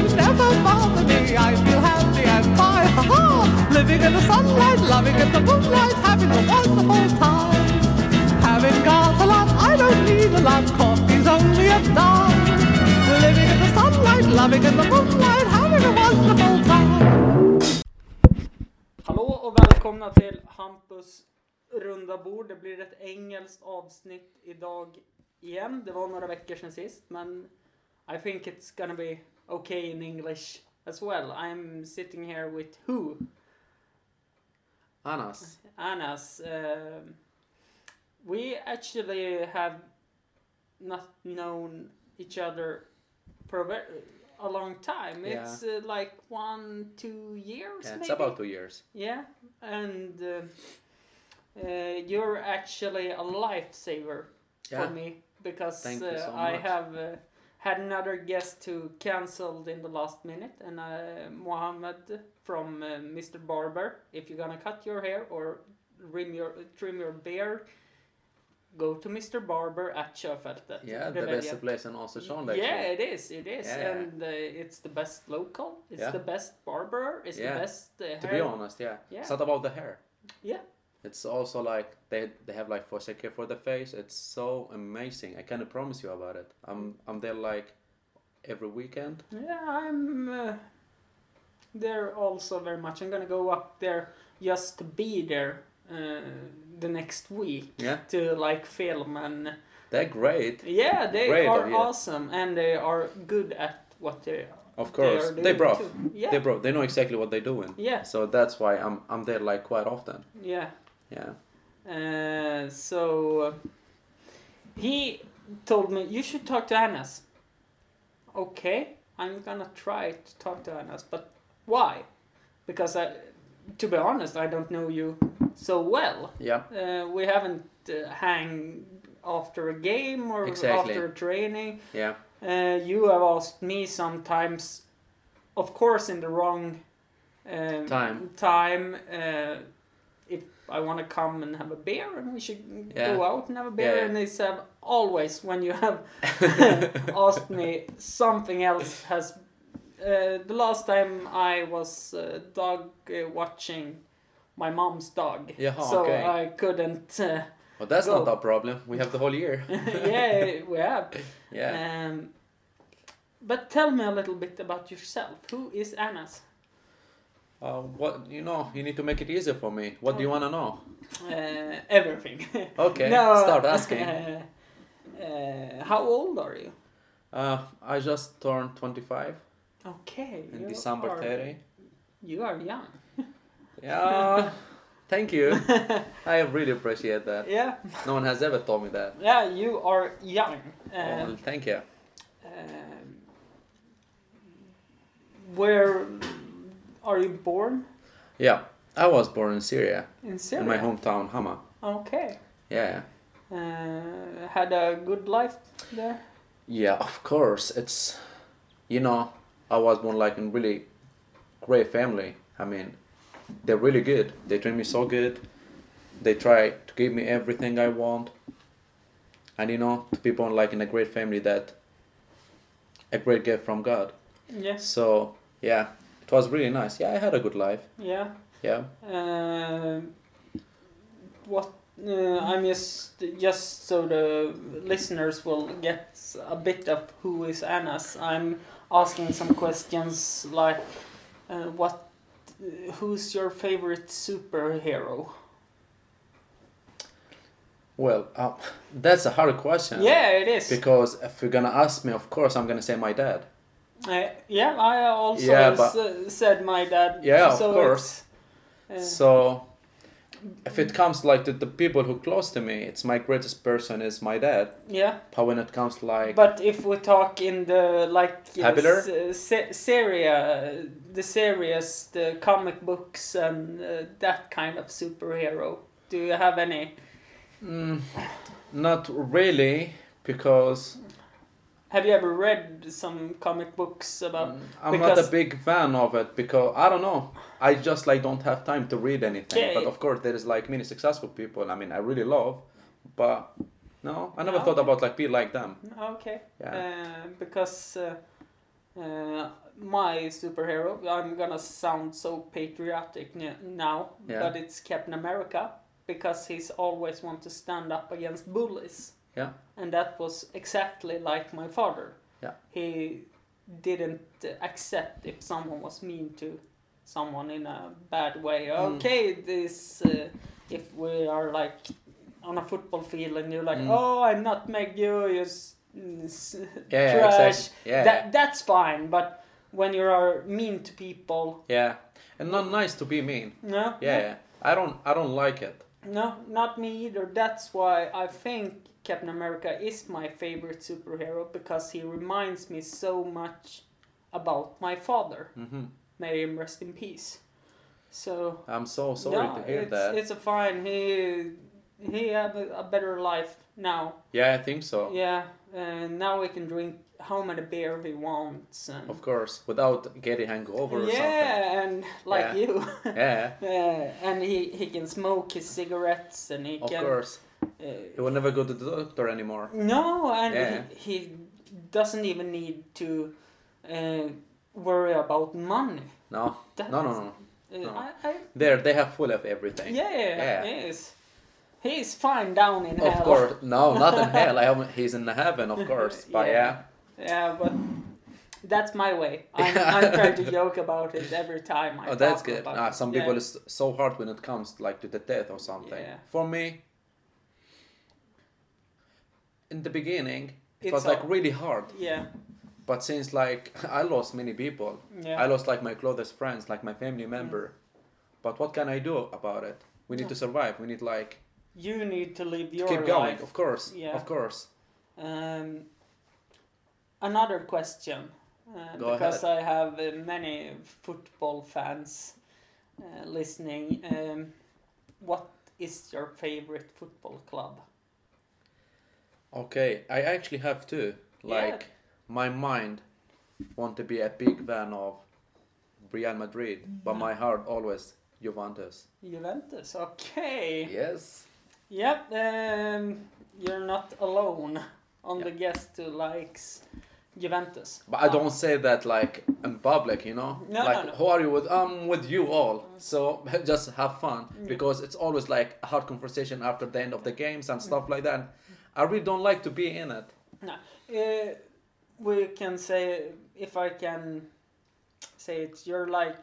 problems never bother me. I feel happy and fine. Ha ha! Living in the sunlight, loving in the moonlight, having a wonderful time. Having got a lot, I don't need a lot. Coffee's only a dime. Living in the sunlight, loving in the moonlight, having a wonderful time. Hallå och välkomna till Hampus runda bord. Det blir ett engelskt avsnitt idag igen. Det var några veckor sedan sist, men I think it's gonna be okay in English as well. I'm sitting here with who? Anas. Anas. Um we actually have not known each other for a, long time. Yeah. It's uh, like one, two years. Yeah, it's maybe? about two years. Yeah, and uh, uh, you're actually a lifesaver Yeah. for me because uh, I have uh, had another guest who cancelled in the last minute, and uh, Mohammed from uh, Mr. Barber. If you're gonna cut your hair or trim your trim your beard, go to Mr. Barber at Sjöfältet. Yeah, the best place in Östersund Yeah, it is. It is, Yeah. and uh, it's the best local. It's Yeah. the best barber. It's Yeah. the best. Uh, To be honest, yeah. Yeah. It's not about the hair. Yeah. It's also like they they have like for care for the face. It's so amazing. I cannot promise you about it. I'm I'm there like every weekend. Yeah, I'm uh, there also very much. I'm gonna go up there just to be there uh, the next week Yeah. to like film and They're great. yeah, they Great are awesome and they are good at what they are. Of course. They bro. Yeah, They bro. They know exactly what they're doing. yeah, So that's why I'm I'm there like quite often. yeah. Yeah. Uh, so he told me you should talk to Anas. Okay, I'm gonna try to talk to Anas, but why? Because I, to be honest, I don't know you so well. Yeah. Uh, we haven't uh, hang after a game or Exactly. after a training. Yeah. Uh, you have asked me sometimes, of course, in the wrong um, Time. Time, uh, I want to come and have a beer, and we should Yeah. go out and have a beer. Yeah, yeah. And they said, always when you have asked me something else has. Uh, the last time I was uh, dog uh, watching my mom's dog, Yeah, so okay. I couldn't. Uh, Well, that's Go. not our problem. We have the whole year. yeah, we have. Yeah. Um, but tell me a little bit about yourself. Who is Anas? Uh, what you know? You need to make it easier for me. What do you wanna know? Uh, everything. Okay. No, Start asking. Uh, uh, how old are you? Uh, I just turned 25 Okay. in December are, 30. You are young. Yeah. Thank you. I really appreciate that. Yeah. No one has ever told me that. Yeah, you are young. Well, Um, thank you. um, where are you born? Yeah. I was born in Syria, In Syria. in my hometown, Hama. Okay. Yeah. Uh, had a good life there. Yeah, of course. It's, you know, I was born like in really great family. I mean, they're really good. They treat me so good. They try to give me everything I want. And you know, to be born like in a great family, that a great gift from God. Yeah. So yeah, it was really nice. Yeah, I had a good life. Yeah. Yeah. Uh, what uh, I'm just just so the listeners will get a bit of who is Anas. I'm asking some questions like, uh, what, who's your favorite superhero? Well, uh, that's a hard question. Yeah, it is. Because if you're gonna ask me, of course, I'm gonna say my dad. Uh, yeah, I also Yeah, but- said my dad. Yeah, of so course. uh, So, if it comes like to the people who close to me, it's my greatest person is my dad. yeah. But when it comes like But if we talk in the like uh, s- se- Syria, the series, the comic books, and uh, that kind of superhero, do you have any? mm, not really, because Have you ever read some comic books about? mm, I'm not a big fan of it because I don't know. I just like don't have time to read anything. Yeah. But of course, there is like many successful people. I mean, I really love, but no, I never No, thought about like be like them. Okay. Yeah. Uh, because uh, Uh, my superhero, I'm gonna sound so patriotic n- now, Yeah. but it's Captain America because he's always want to stand up against bullies. Yeah. And that was exactly like my father. Yeah. He didn't accept if someone was mean to someone in a bad way. Mm. Okay, this uh, if we are like on a football field and you're like, Mm. oh, I nutmeg you, you s- Yeah, trash. exactly. Yeah. That that's fine, but when you are mean to people, Yeah. And not nice to be mean. no, Yeah, yeah. I don't I don't like it. no, not me either. That's why I think Captain America is my favorite superhero because he reminds me so much about my father. hmm May him rest in peace. So I'm so sorry no, to hear it's, that. it's a fine. He he have a, a better life now. Yeah, I think so. Yeah, and now he can drink how many beer he wants and Of course, without getting hangover or something. yeah, and like Yeah. you. Yeah, Yeah, and he, he can smoke his cigarettes and he of can. Of course. Uh, He will never go to the doctor anymore. no, and Yeah. he, he doesn't even need to uh, worry about money. No, That no, no, is- no. Uh, No. I, I, There, they have full of everything. yeah, Yeah. he is. He's fine down in Of hell. Of course, no, not in hell. I haven't, he's in the heaven, of course. But Yeah. yeah, Yeah, but that's my way. I'm, I'm trying to joke about it every time I oh, that's good. Ah, some Yeah. people is so hard when it comes like to the death or something. Yeah. For me, in the beginning, it It's was like really hard. Yeah, But since like I lost many people, yeah. I lost like my closest friends, like my family member. But what can I do about it? We need No. to survive. We need like you need to live your keep going. life. Of course, Yeah. of course. Um, another question, uh, because I have uh, many football fans uh, listening. Um, what is your favorite football club? Okay, I actually have two. Yeah. Like my mind want to be a big fan of Real Madrid, but mm-hmm. my heart always Juventus. Juventus. Okay. Yes. Yep. Um, you're not alone on Yeah. the guest who likes Juventus. But I don't say that like in public, you know. No, like no, no. who are you with? I'm with you all. So just have fun mm. because it's always like a hard conversation after the end of the games and mm. stuff like that. I really don't like to be in it. No. Uh, we can say if I can say it, you're like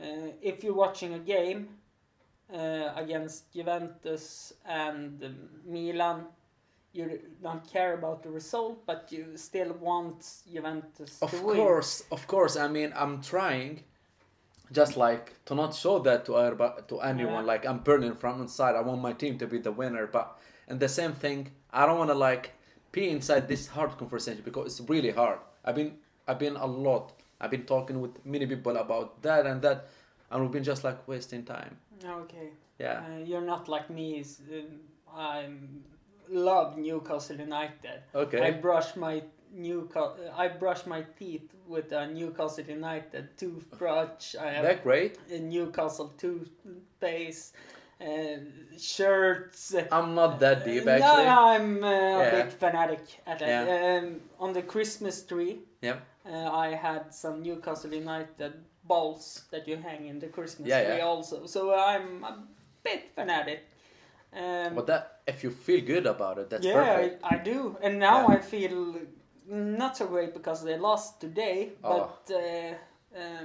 uh, if you're watching a game uh, against Juventus and Milan, you don't care about the result, but you still want Juventus Of to win. Of course, of course. I mean, I'm trying, just like to not show that to to anyone. Yeah. Like I'm burning from inside. I want my team to be the winner, but and the same thing. I don't want to like be inside this hard conversation because it's really hard. I've been, I've been a lot. I've been talking with many people about that and that, and we've been just like wasting time. Okay. Yeah. Uh, you're not like me. Um, I love Newcastle United. Okay. I brush my Newcastle. I brush my teeth with a Newcastle United toothbrush. I have That great. a Newcastle toothpaste, uh, shirts. I'm not that deep no, actually. I'm uh, a Yeah. bit fanatic at. Yeah. Um, on the Christmas tree, Yeah. uh, I had some Newcastle United balls that you hang in the Christmas Yeah, tree yeah. also. So I'm a bit fanatic. Um, But that if you feel good about it, that's yeah, perfect. I, I do, and now Yeah. I feel not so great because they lost today. Oh. But uh, uh,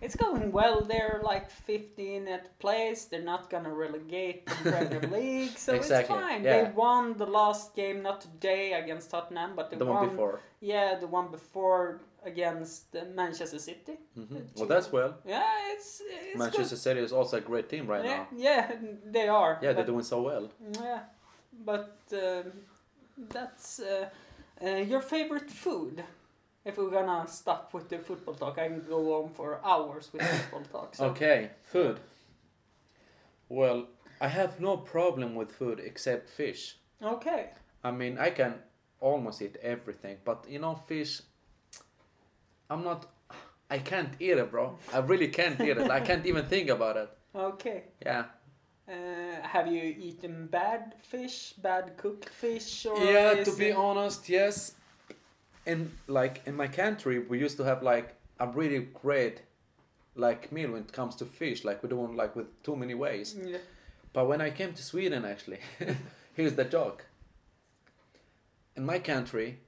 it's going well. They're like 15 at place. They're not gonna relegate the Premier League, so Exactly, it's fine. yeah. They won the last game, not today against Tottenham, but the one before. Yeah, the one before against uh, Manchester City. hmm Well, that's well. Yeah, it's it's Manchester City is also a great team right good. now. Yeah, yeah, they are. Yeah, they're doing so well. yeah, but um, that's uh, uh, your favorite food. If we're gonna stop with the football talk, I can go on for hours with football talk. So. Okay, food. Well, I have no problem with food except fish. Okay. I mean, I can almost eat everything, but you know, fish. I'm not. I can't eat it, bro. I really can't eat it. I can't even think about it. Okay. Yeah. Uh, have you eaten bad fish, bad cooked fish, or Yeah, to be it- honest, yes. In like in my country we used to have like a really great like meal when it comes to fish. Like we don't like with too many ways. Yeah. But when I came to Sweden, actually, here's the joke. In my country,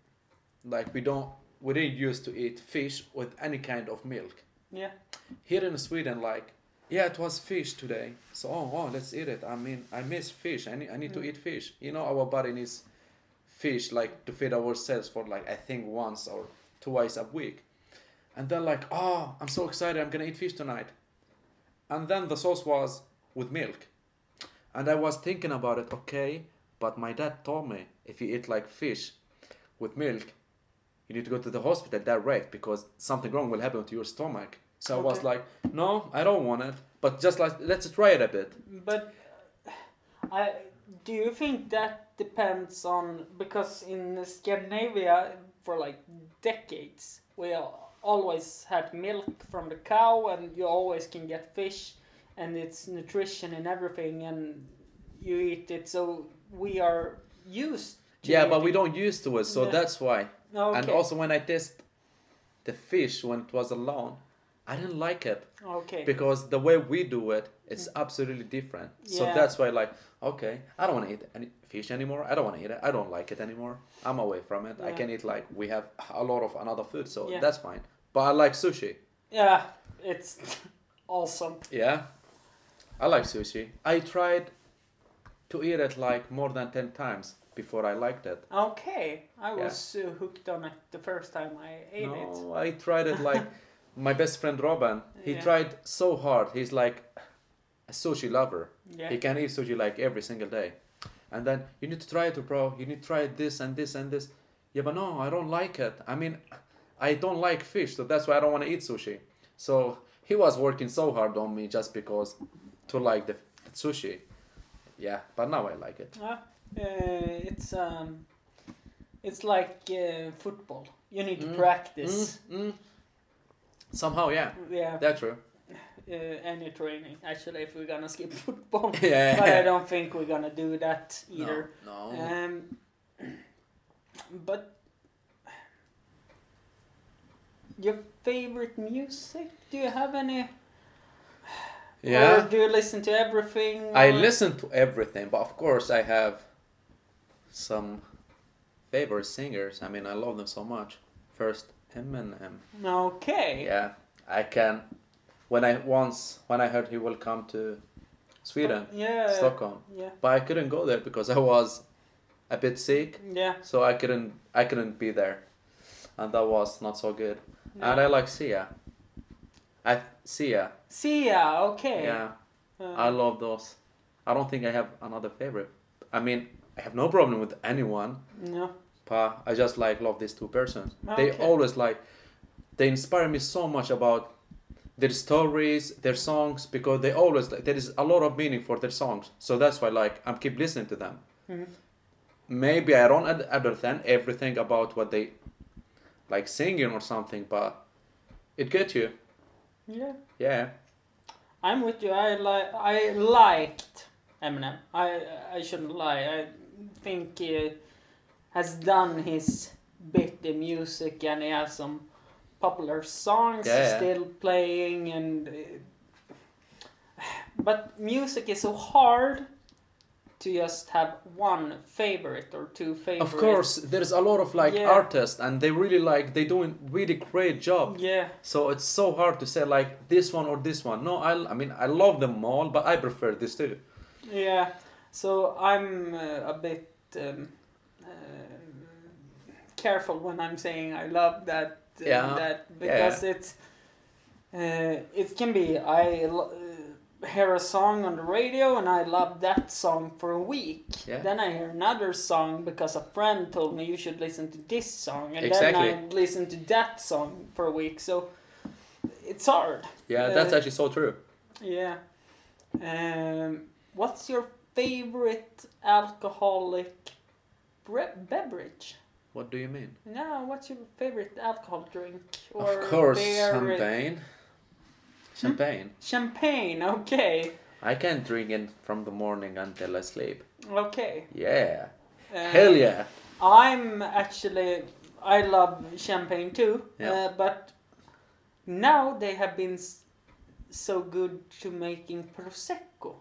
like we don't, we didn't used to eat fish with any kind of milk. Yeah. Here in Sweden, like, yeah, it was fish today, so oh, oh let's eat it. I mean, I miss fish. I need, I need to Mm. eat fish. You know, our body needs fish, like to feed ourselves for like I think once or twice a week. And then like, oh, I'm so excited, I'm gonna eat fish tonight. And then the sauce was with milk. And I was thinking about it, okay, but my dad told me if you eat like fish with milk, you need to go to the hospital direct because something wrong will happen to your stomach. So I was like, no, I don't want it. But just like, let's try it a bit. But I do you think that depends on because in Scandinavia for like decades we always had milk from the cow and you always can get fish and it's nutrition and everything and you eat it so we are used to Yeah, but we don't used to it, so that's why. Oh, okay. And also when I taste the fish when it was alone, I didn't like it okay because the way we do it, it's absolutely different. Yeah. So that's why, like, okay, I don't want to eat any fish anymore. I don't want to eat it. I don't like it anymore. I'm away from it. Yeah. I can eat like we have a lot of another food, so Yeah. that's fine. But I like sushi. yeah it's awesome Yeah, I like sushi. I tried to eat it like more than ten times before I liked it. okay I Yeah. was uh, hooked on it the first time I ate it No, I tried it like my best friend Robin. He Yeah. tried so hard. He's like a sushi lover. yeah He can eat sushi like every single day. And then you need to try it, bro. You need to try this and this and this. Yeah, but no, I don't like it. I mean, I don't like fish, so that's why I don't want to eat sushi. So he was working so hard on me just because to like the, the sushi. Yeah, but now I like it. Uh, uh, it's um, it's like uh, football. You need to Mm. practice. Mm, mm. Somehow, yeah, Yeah, that's true. uh, any training. Actually, if we're gonna skip football, Yeah. but I don't think we're gonna do that either. No. Um, but your favorite music? Do you have any? yeah. Or do you listen to everything? I listen to everything, but of course I have some favorite singers. I mean, I love them so much. First, Eminem. Okay. Yeah, I can. When I once when I heard he will come to Sweden, Yeah. Stockholm, Yeah. but I couldn't go there because I was a bit sick, Yeah. so I couldn't I couldn't be there, and that was not so good. And I like Sia. I Sia. Sia. Okay. Yeah. Uh, I love those. I don't think I have another favorite. I mean, I have no problem with anyone, no. But I just like love these two persons. They always like they inspire me so much about their stories, their songs because they always like there is a lot of meaning for their songs. So that's why like I'm keep listening to them. Mhm. Maybe I don't understand everything about what they like singing or something, but it gets you. Yeah. Yeah. I'm with you. I like. I liked Eminem. I I shouldn't lie. I think he has done his bit in music, and he has some popular songs Yeah. still playing. And uh, but music is so hard to just have one favorite or two favorites. Of course, there's a lot of like Yeah. artists, and they really like they doing really great job. Yeah. So it's so hard to say like this one or this one. No, I I mean I love them all, but I prefer this too. Yeah, so I'm uh, a bit um, careful when I'm saying I love that. Uh, Yeah, That because it's uh, it can be I uh, hear a song on the radio and I love that song for a week. Yeah. Then I hear another song because a friend told me you should listen to this song, and Exactly. then I listen to that song for a week. So it's hard. Yeah, that's Uh, actually so true. Yeah. Um, what's your favorite alcoholic beverage? What do you mean? No, what's your favorite alcohol drink? of course, beer? champagne. Champagne. Champagne. Okay. I can drink it from the morning until I sleep. Okay. Yeah. Uh, Hell yeah. I'm actually I love champagne too, Yeah. uh, but now they have been so good to making prosecco.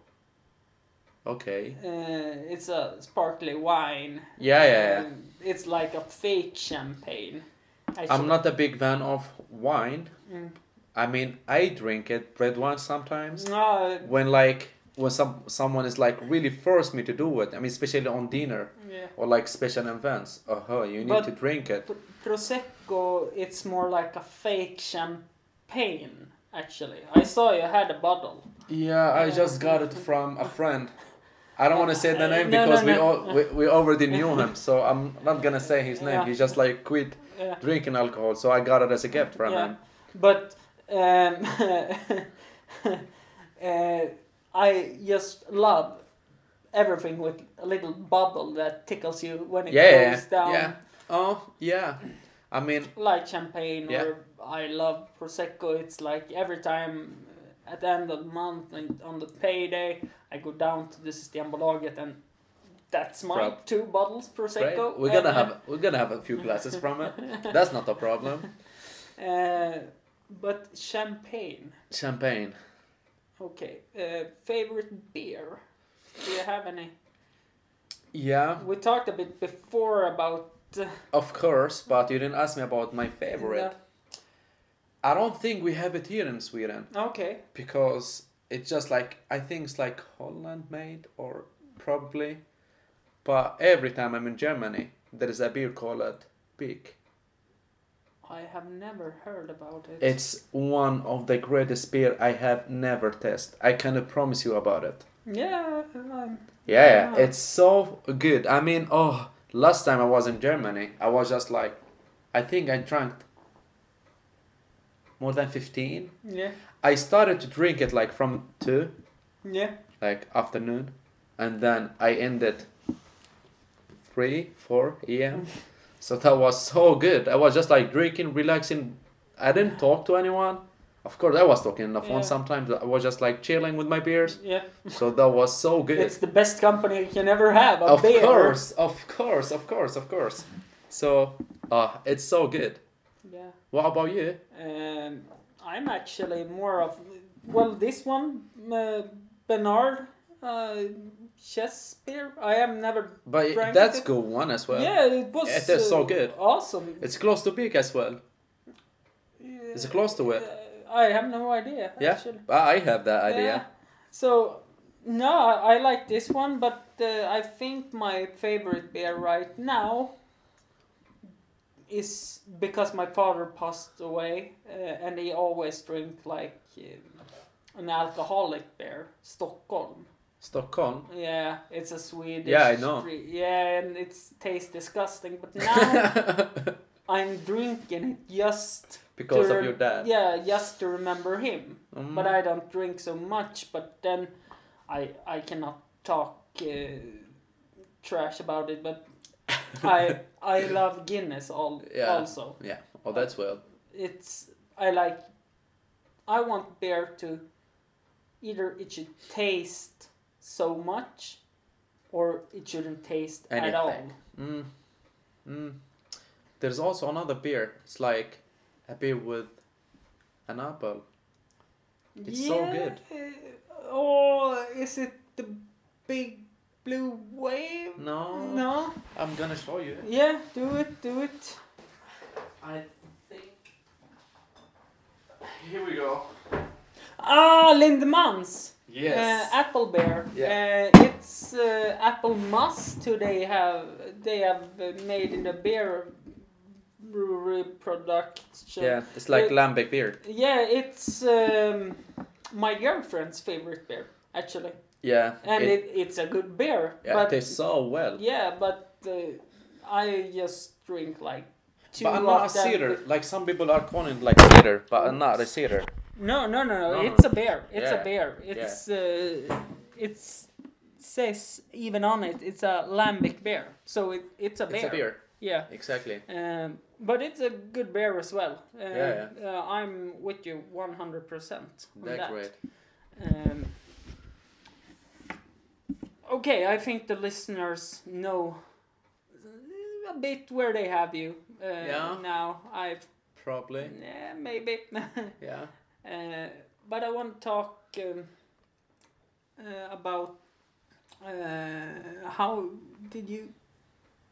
Okay. Uh, it's a sparkly wine. Yeah, yeah, yeah. It's like a fake champagne. I'm not a big fan of wine. Mm. I mean, I drink it, red wine sometimes. No, When like when some someone is like really forced me to do it. I mean, especially on dinner yeah. or like special events. Oh, huh, you need But- to drink it. Pr- prosecco, it's more like a fake champagne. Actually, I saw you had a bottle. Yeah, I just got it from a friend. I don't want to say the name No, no, because we no. all we, we already knew him, so I'm not gonna say his name. Yeah. He just like quit Yeah. drinking alcohol, so I got it as a gift from Yeah. him. But um, uh, I just love everything with a little bubble that tickles you when it Yeah, goes down. yeah. Oh, yeah. I mean, Like champagne, Yeah. or I love prosecco. It's like every time uh, at the end of the month and on the payday, I go down to the Systembolaget and that's my two bottles right? prosecco. We're gonna have we're gonna have a few glasses from it. That's not a problem. Uh, but champagne. Champagne. Okay. Uh, favorite beer? Do you have any? Yeah, We talked a bit before about. Uh, of course, but you didn't ask me about my favorite. I don't think we have it here in Sweden Okay. because it's just like I think it's like Holland made or probably, but every time I'm in Germany, there is a beer called Peak. I have never heard about it. It's one of the greatest beer I have never tasted. I can promise you about it. Yeah. Um, Yeah, yeah, Ah. it's so good. I mean, oh, last time I was in Germany, I was just like, I think I drank more than 15. yeah. I started to drink it like from 2, Yeah. like afternoon, and then I ended 3, 4 a.m. So that was so good. I was just like drinking, relaxing. I didn't talk to anyone. Of course, I was talking on the phone Yeah. sometimes. I was just like chilling with my beers. Yeah. So that was so good. It's the best company you can ever have. A of beer. course, of course, of course, of course. So, uh, it's so good. Yeah. What about you? Um, I'm actually more of well, this one, uh, Bernard, uh, beer. I have never. But that's it. good one as well. yeah, it was. It is so uh, good. Awesome. It's close to big as well. Is it close to it? Uh, I have no idea. Yeah, Actually. I have that idea. Yeah. So, no, I, I like this one, but uh, I think my favorite beer right now is because my father passed away, uh, and he always drink like uh, an alcoholic beer, Stockholm. Stockholm. Yeah, it's a Swedish. Yeah, I know. Yeah, and it tastes disgusting, but now I'm drinking it just because of your dad. Yeah, just to remember him. Mm. But I don't drink so much. But then I I cannot talk uh, trash about it. But I I love Guinness all Yeah. also. Yeah. Oh, that's well. It's I like. I want beer to either it should taste so much, or it shouldn't taste at all. Anything. Mm. Mm. There's also another beer. It's like a beer with an apple. It's so good. Oh, is it the big blue wave? No. No. I'm gonna show you. Yeah, do it, do it. I think. Here we go. Ah, Lindemans. Yes. Uh, apple bear. Yeah. Uh, it's uh, apple must today. have they have uh, made in a beer brewery production. yeah, it's like it- lambic beer. Yeah, it's um, my girlfriend's favorite beer actually, Yeah. and it, it, it's a good beer. yeah, but it tastes so well. yeah, but uh, I just drink like two But I'm not a cider. Like some people are calling it like cider, but I'm not a cider. No, no, no, no. It's a beer. It's Yeah. a beer. It's uh, it's says even on it. It's a lambic beer. So it, it's a beer. It's a beer. Yeah. Exactly. Um, but it's a good beer as well. Uh, Yeah, Uh, I'm with you 100% on That's that. great. Um, okay, I think the listeners know a bit where they have you. Uh, Yeah. Now I've Probably. yeah, maybe. Yeah. uh, but I want to talk um, uh, about uh, how did you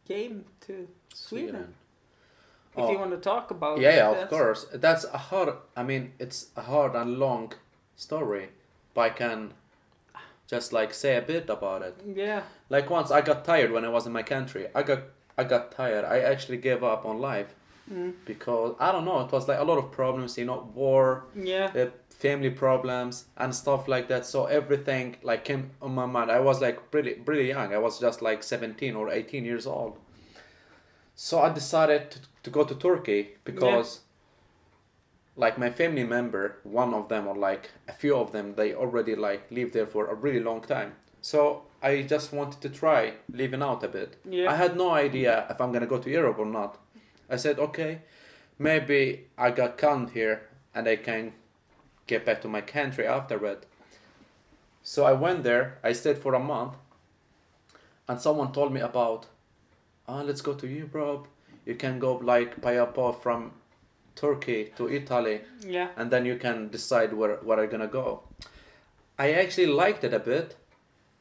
came to Sweden? If Oh. you want to talk about Yeah, it, yeah, of course. That's a hard. I mean, it's a hard and long story, but I can just like say a bit about it. Yeah, Like once I got tired when I was in my country. I got I got tired. I actually gave up on life mm, because I don't know. It was like a lot of problems. You know, war, yeah, uh, family problems, and stuff like that. So everything like came on my mind. I was like pretty pretty young. I was just like seventeen or eighteen years old. So I decided to, to go to Turkey because, like my family member, one of them or like a few of them, they already like lived there for a really long time. So I just wanted to try living out a bit. Yeah. I had no idea if I'm gonna go to Europe or not. I said, okay, maybe I got conned here and I can get back to my country afterward. So I went there. I stayed for a month, and someone told me about, oh, let's go to Europe. You can go like by a boat from Turkey to Italy, yeah, and then you can decide where where I'm gonna go. I actually liked it a bit,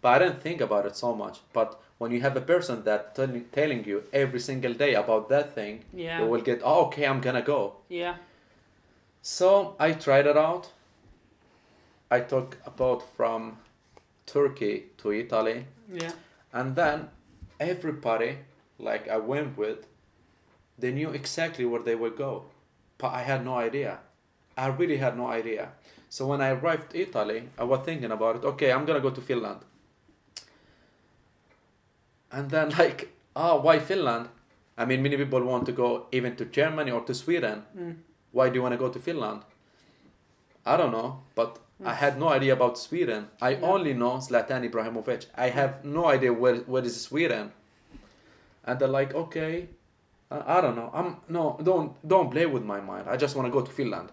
but I didn't think about it so much. But when you have a person that tell- telling you every single day about that thing, Yeah. you will get, oh, okay, I'm gonna go. yeah, So I tried it out. I took a boat from Turkey to Italy, yeah, and then everybody, like I went with, they knew exactly where they would go, but I had no idea. I really had no idea. So when I arrived Italy, I was thinking about it. Okay, I'm gonna go to Finland. And then like, ah, why Finland? I mean, many people want to go even to Germany or to Sweden. mm, Why do you want to go to Finland? I don't know, but I had no idea about Sweden. I Yeah. only know Zlatan Ibrahimovic. I have no idea where where is Sweden. And they're like, okay, I, I don't know. I'm no, don't don't play with my mind. I just want to go to Finland.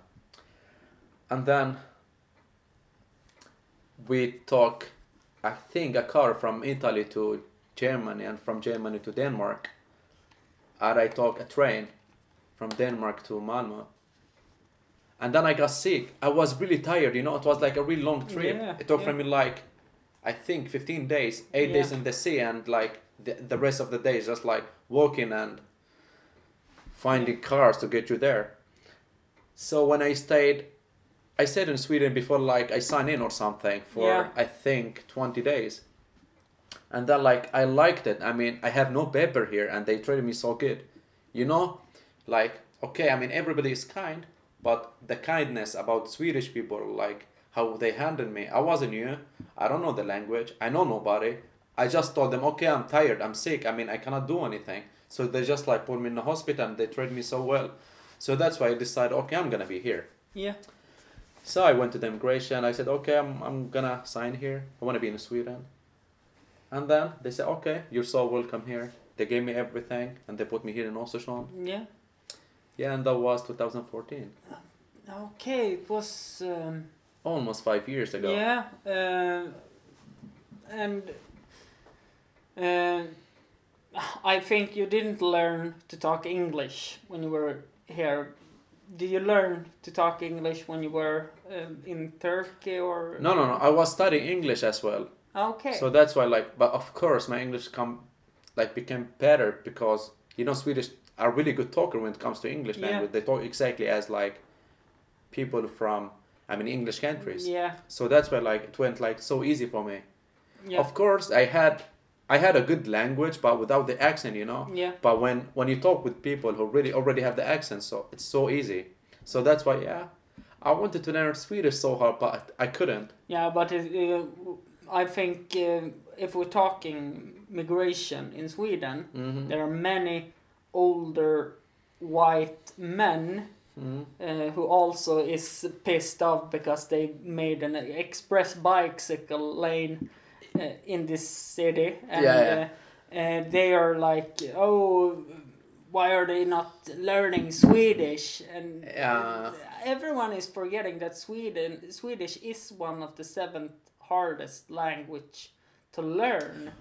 And then we took, I think, a car from Italy to Germany and from Germany to Denmark. And I took a train from Denmark to Malmö. And then I got sick. I was really tired, you know, it was like a really long trip. Yeah, it took yeah. from me like, I think 15 days, 8 Yeah. days in the sea, and like the, the rest of the days just like walking and finding cars to get you there. So when I stayed, I stayed in Sweden before like I signed in or something for Yeah. I think 20 days. And then like I liked it. I mean, I have no paper here and they treated me so good. You know, like okay, I mean everybody is kind, but the kindness about Swedish people like how they handled me. I wasn't new. I don't know the language. I know nobody. I just told them, okay, I'm tired. I'm sick. I mean, I cannot do anything. So they just like put me in the hospital and they treated me so well. So that's why I decided, okay, I'm gonna be here. yeah, So I went to the immigration. And I said, okay, I'm, I'm gonna sign here. I want to be in Sweden. And then they said, okay, you're so welcome here. They gave me everything and they put me here in Östersund. yeah. Yeah, and that was 2014. Okay, it was. Um, Almost five years ago. Yeah, uh, and uh, I think you didn't learn to talk English when you were here. Did you learn to talk English when you were um, in Turkey or? No, no, no. I was studying English as well. Okay. So that's why, like, but of course, my English come, like, became better because you know Swedish are really good talker when it comes to English Yeah. language. They talk exactly as like people from, I mean, English countries. yeah, So that's why, like, it went like so easy for me. yeah, Of course, I had, I had a good language, but without the accent, you know. yeah, But when when you talk with people who really already have the accent, so it's so easy. So that's why, yeah, I wanted to learn Swedish so hard, but I couldn't. yeah. But it, uh, I think uh, if we're talking migration in Sweden, hmm there are many older white men hmm uh, who also is pissed off because they made an express bicycle lane in this city and Yeah, yeah. Uh, uh, they are like oh why are they not learning swedish and Yeah. everyone is forgetting that sweden swedish is one of the seventh hardest language to learn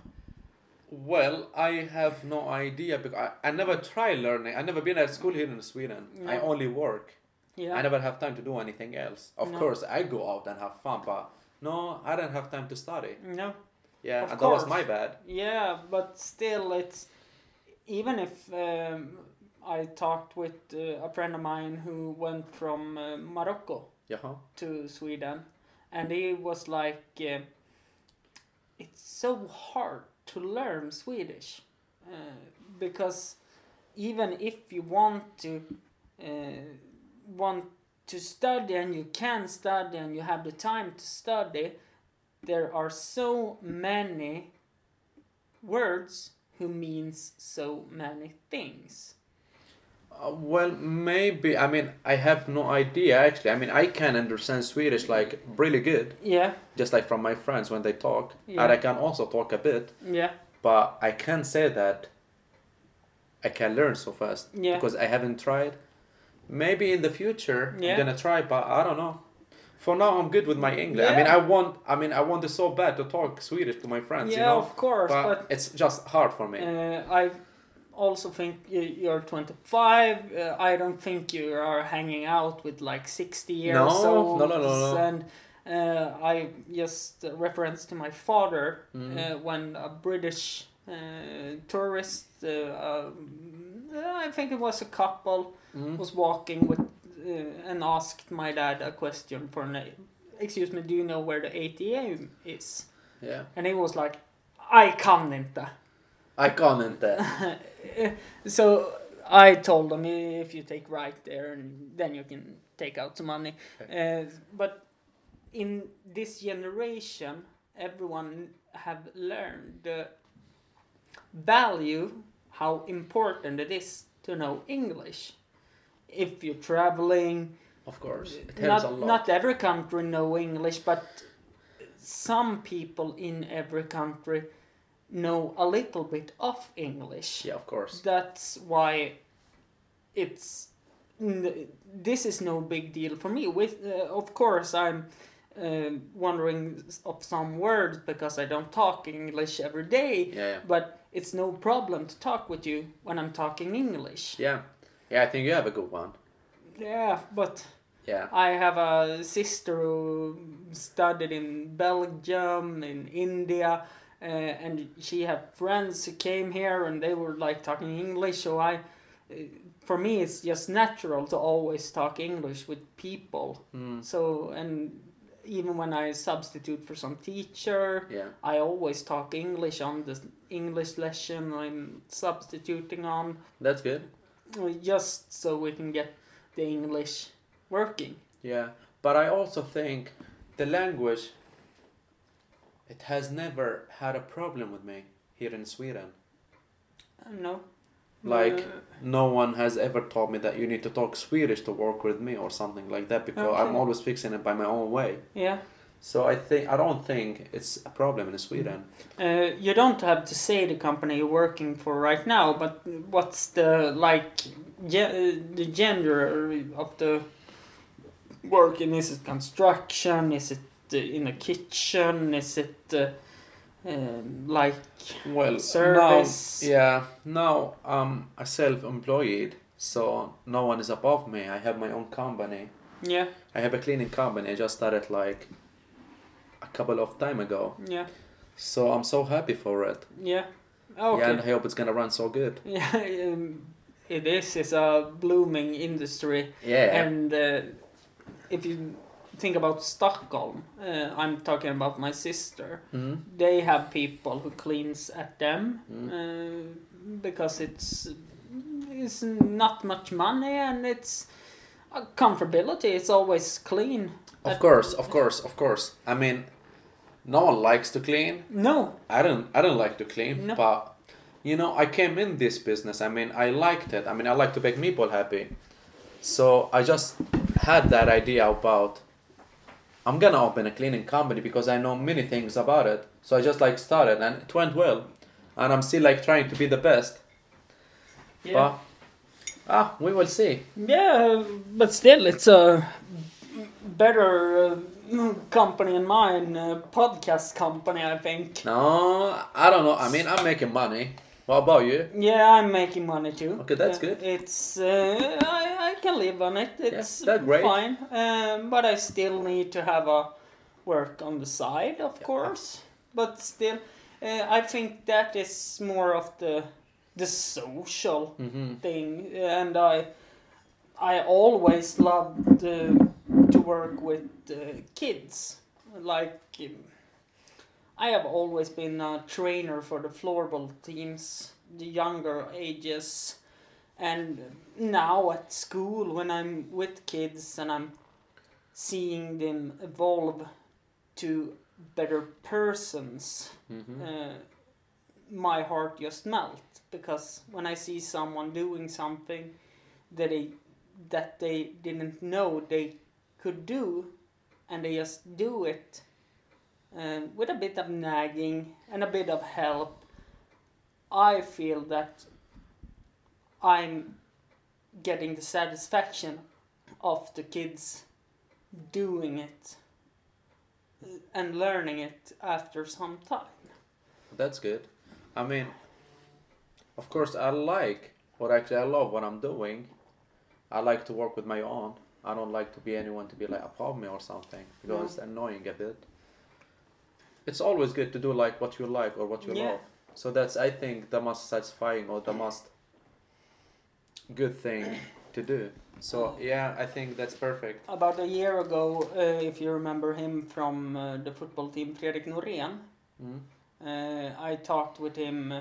Well, I have no idea because I, I never try learning. I never been at school here in Sweden. I only work. Yeah. I never have time to do anything else. Of No. course, I go out and have fun, but no, I don't have time to study. No. Yeah, that was my bad. Yeah, but still, it's even if um, I talked with uh, a friend of mine who went from uh, Morocco Jaha. to Sweden, and he was like, uh, "It's so hard to learn Swedish uh, because even if you want to uh, want to study and you can study and you have the time to study, there are so many words who means so many things." Uh, well, maybe. I mean, I have no idea actually. I mean, I can understand Swedish like really good, Yeah, just like from my friends when they talk, Yeah. and I can also talk a bit. yeah, But I can't say that I can learn so fast Yeah. because I haven't tried. Maybe in the future Yeah. I'm gonna try, but I don't know. For now, I'm good with my English. I mean, I want. I mean, I want it so bad to talk Swedish to my friends. yeah. you know, of course, but, but it's just hard for me. Uh, I also think you're 25. Uh, I don't think you are hanging out with like 60 years No, old. no, no, no, no. And uh, I just reference to my father Mm. uh, when a British uh, tourist, uh, um, I think it was a couple, Mm. was walking with uh, and asked my dad a question for an. Excuse me, do you know where the ATM is? Yeah, And he was like, I can't inte. I can't. Uh, so I told him if you take right there, and then you can take out some money. Uh, but in this generation, everyone have learned the value, how important it is to know English. If you're traveling, of course, it helps not, a lot. not every country know English, but some people in every country know a little bit of English. yeah, of course. That's why it's this is no big deal for me. With uh, of course I'm uh, wondering of some words because I don't talk English every day, Yeah, yeah, but it's no problem to talk with you when I'm talking English. yeah, yeah. I think you have a good one. Yeah, but Yeah, I have a sister who studied in Belgium, in India, uh, and she had friends who came here and they were like talking English. So I, uh, for me, it's just natural to always talk English with people. mm. So and even when I substitute for some teacher, yeah, I always talk English on the English lesson I'm substituting on, that's good. Uh, just so we can get the English working. Yeah, but I also think the language. It has never had a problem with me here in Sweden. No. Like Uh, no one has ever told me that you need to talk Swedish to work with me or something like that because I'm always fixing it by my own way. yeah. So I think I don't think it's a problem in Sweden. Uh, you don't have to say the company you're working for right now, but what's the like ge- uh, the gender of the working? Is it construction? Is it uh, in a kitchen? Is it uh, um, like Well, Service. now yeah, now I'm a self-employed, so no one is above me. I have my own company. yeah, I have a cleaning company. I just started like couple of time ago, yeah, so I'm so happy for it. yeah? Okay. Yeah, and I hope it's gonna run so good. Yeah, um, it is. It's a blooming industry. Yeah, And uh, if you think about Stockholm, uh, I'm talking about my sister. mm They have people who cleans at them Mm. uh, because it's it's not much money and it's a comfortability. It's always clean. of course, of course, of course. I mean, no one likes to clean. No, I don't I don't like to clean, No. but you know, I came in this business. I mean, I liked it. I mean, I like to make people happy. So I just had that idea about I'm gonna open a cleaning company because I know many things about it. So I just like started and it went well. And I'm still like trying to be the best. yeah, But ah, we will see. yeah, but still, it's a better uh, company in mine, uh, podcast company, I think. No, I don't know. I mean, I'm making money. What about you? Yeah, I'm making money too. Okay, that's Uh, good. It's uh, I, I can live on it. It's that's great. fine. Um, but I still need to have a work on the side, of Yeah. course. But still, uh, I think that is more of the the social Mm-hmm. thing, and I I always loved uh, to work with uh, kids. Like um, I have always been a trainer for the floorball teams, the younger ages, and now at school when I'm with kids and I'm seeing them evolve to better persons Mm-hmm. uh, my heart just melts because when I see someone doing something that they that they didn't know they could do, and they just do it uh, with a bit of nagging and a bit of help, I feel that I'm getting the satisfaction of the kids doing it uh, and learning it after some time. That's good. I mean, of course, I like what actually I love what I'm doing. I like to work with my own. I don't like to be anyone to be like above me or something because No. it's annoying a bit. It's always good to do like what you like or what you Yeah. love. So that's I think the most satisfying or the most good thing to do. So yeah, I think that's perfect. About a year ago, uh, if you remember him from uh, the football team, Fredrik Norén, Mm. uh, I talked with him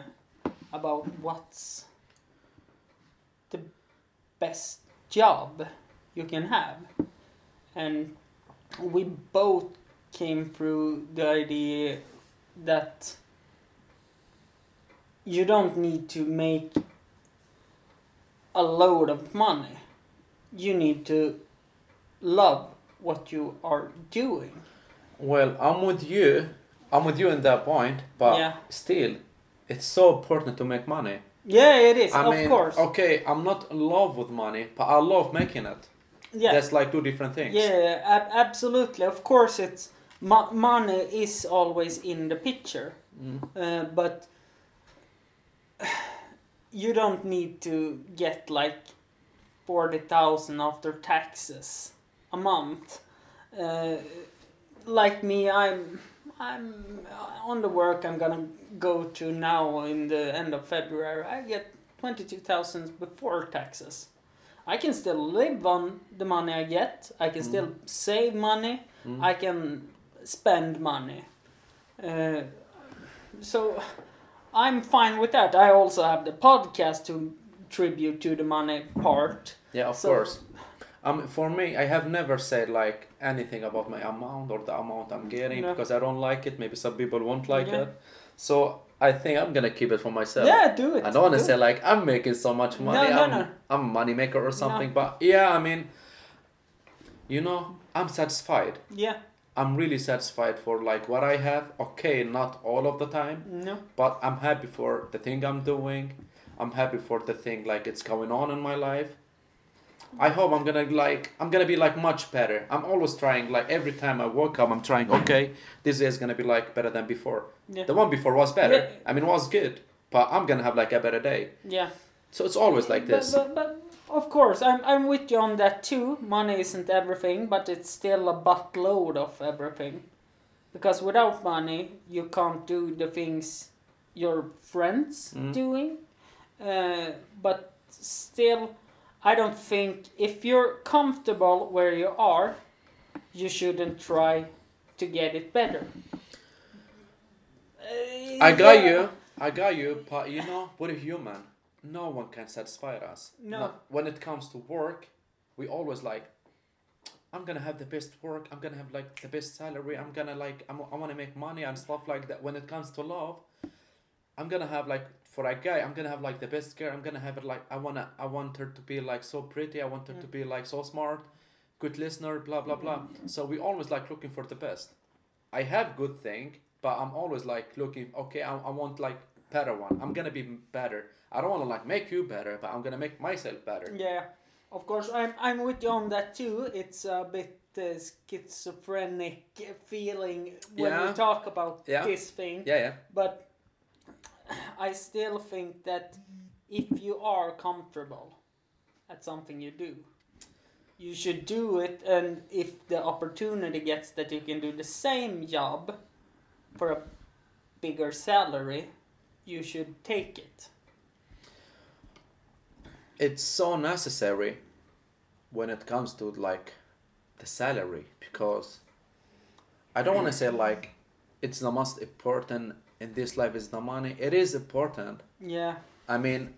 about what's the best job you can have. And we both came through the idea that you don't need to make a load of money. You need to love what you are doing. Well, I'm with you. I'm with you in that point, but Yeah. still, it's so important to make money. Yeah, it is, I of mean, course. okay, I'm not in love with money, but I love making it. Yeah. That's like two different things. Yeah, ab- absolutely. Of course, it's mo- money is always in the picture, Mm. uh, but you don't need to get like forty thousand after taxes a month. Uh, like me, I'm I'm on the work I'm gonna go to now in the end of February. I get twenty two thousand before taxes. I can still live on the money I get. I can still save money. Mm. I can spend money. Uh, so I'm fine with that. I also have the podcast to tribute to the money part. Yeah, of So- course. Um, for me, I have never said like anything about my amount or the amount I'm getting No. because I don't like it. Maybe some people won't like Yeah. it. So I think I'm gonna keep it for myself. Yeah, do it. I don't want to do say it. like I'm making so much money. no, I'm, no. I'm a money maker or something. But yeah, I mean, you know, I'm satisfied. Yeah, I'm really satisfied for like what I have. Okay, not all of the time, no. but I'm happy for the thing I'm doing. I'm happy for the thing like it's going on in my life. I hope I'm gonna like I'm gonna be like much better. I'm always trying like every time I wake up I'm trying okay this day is gonna be like better than before. Yeah. The one before was better. Yeah. I mean was good, but I'm gonna have like a better day. Yeah. So it's always like this. But, but, but of course, I'm, I'm with you on that too. Money isn't everything, but it's still a buttload of everything. Because without money, you can't do the things your friends Mm. doing. Uh, but still, I don't think if you're comfortable where you are, you shouldn't try to get it better. Uh, I got yeah. you. I got you, but you know, we're human. No one can satisfy us. No. When it comes to work, we always like, I'm gonna have the best work. I'm gonna have like the best salary. I'm gonna like, I'm, I want to make money and stuff like that. When it comes to love, I'm gonna have like for a guy, I'm gonna have like the best girl. I'm gonna have it like I wanna, I want her to be like so pretty. I want her to be like so smart, good listener, blah blah blah. So we always like looking for the best. I have good thing, but I'm always like looking. Okay, I, I want like better one. I'm gonna be better. I don't want to like make you better, but I'm gonna make myself better. Yeah, of course, I'm I'm with you on that too. It's a bit uh, schizophrenic feeling when Yeah. we talk about Yeah. this thing. Yeah, yeah. But I still think that if you are comfortable at something you do, you should do it. And if the opportunity gets that you can do the same job for a bigger salary, you should take it. It's so necessary when it comes to like the salary because I don't want to say like it's the most important in this life is the money. It is important. Yeah. I mean,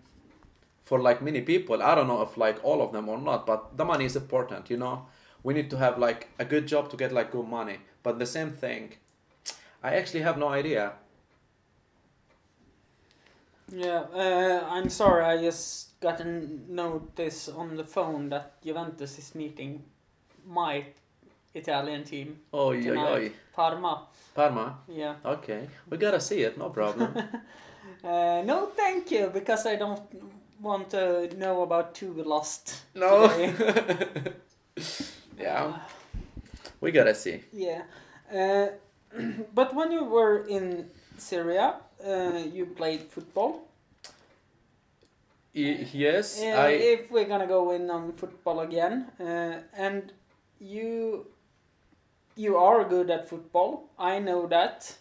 for like many people, I don't know if like all of them or not, but the money is important. You know, we need to have like a good job to get like good money. But the same thing, I actually have no idea. Yeah, uh, I'm sorry. I just got a notice on the phone that Juventus is meeting my Italian team Oh, oi, tonight. Parma. Parma. Yeah. Okay, we gotta see it. No problem. Uh, no, thank you, because I don't want to know about two lost. No. yeah, we gotta see. Yeah. Uh, but when you were in Syria, uh, you played football. Yes, Uh, I. If we're gonna go in on football again, uh, and you you are good at football. I know that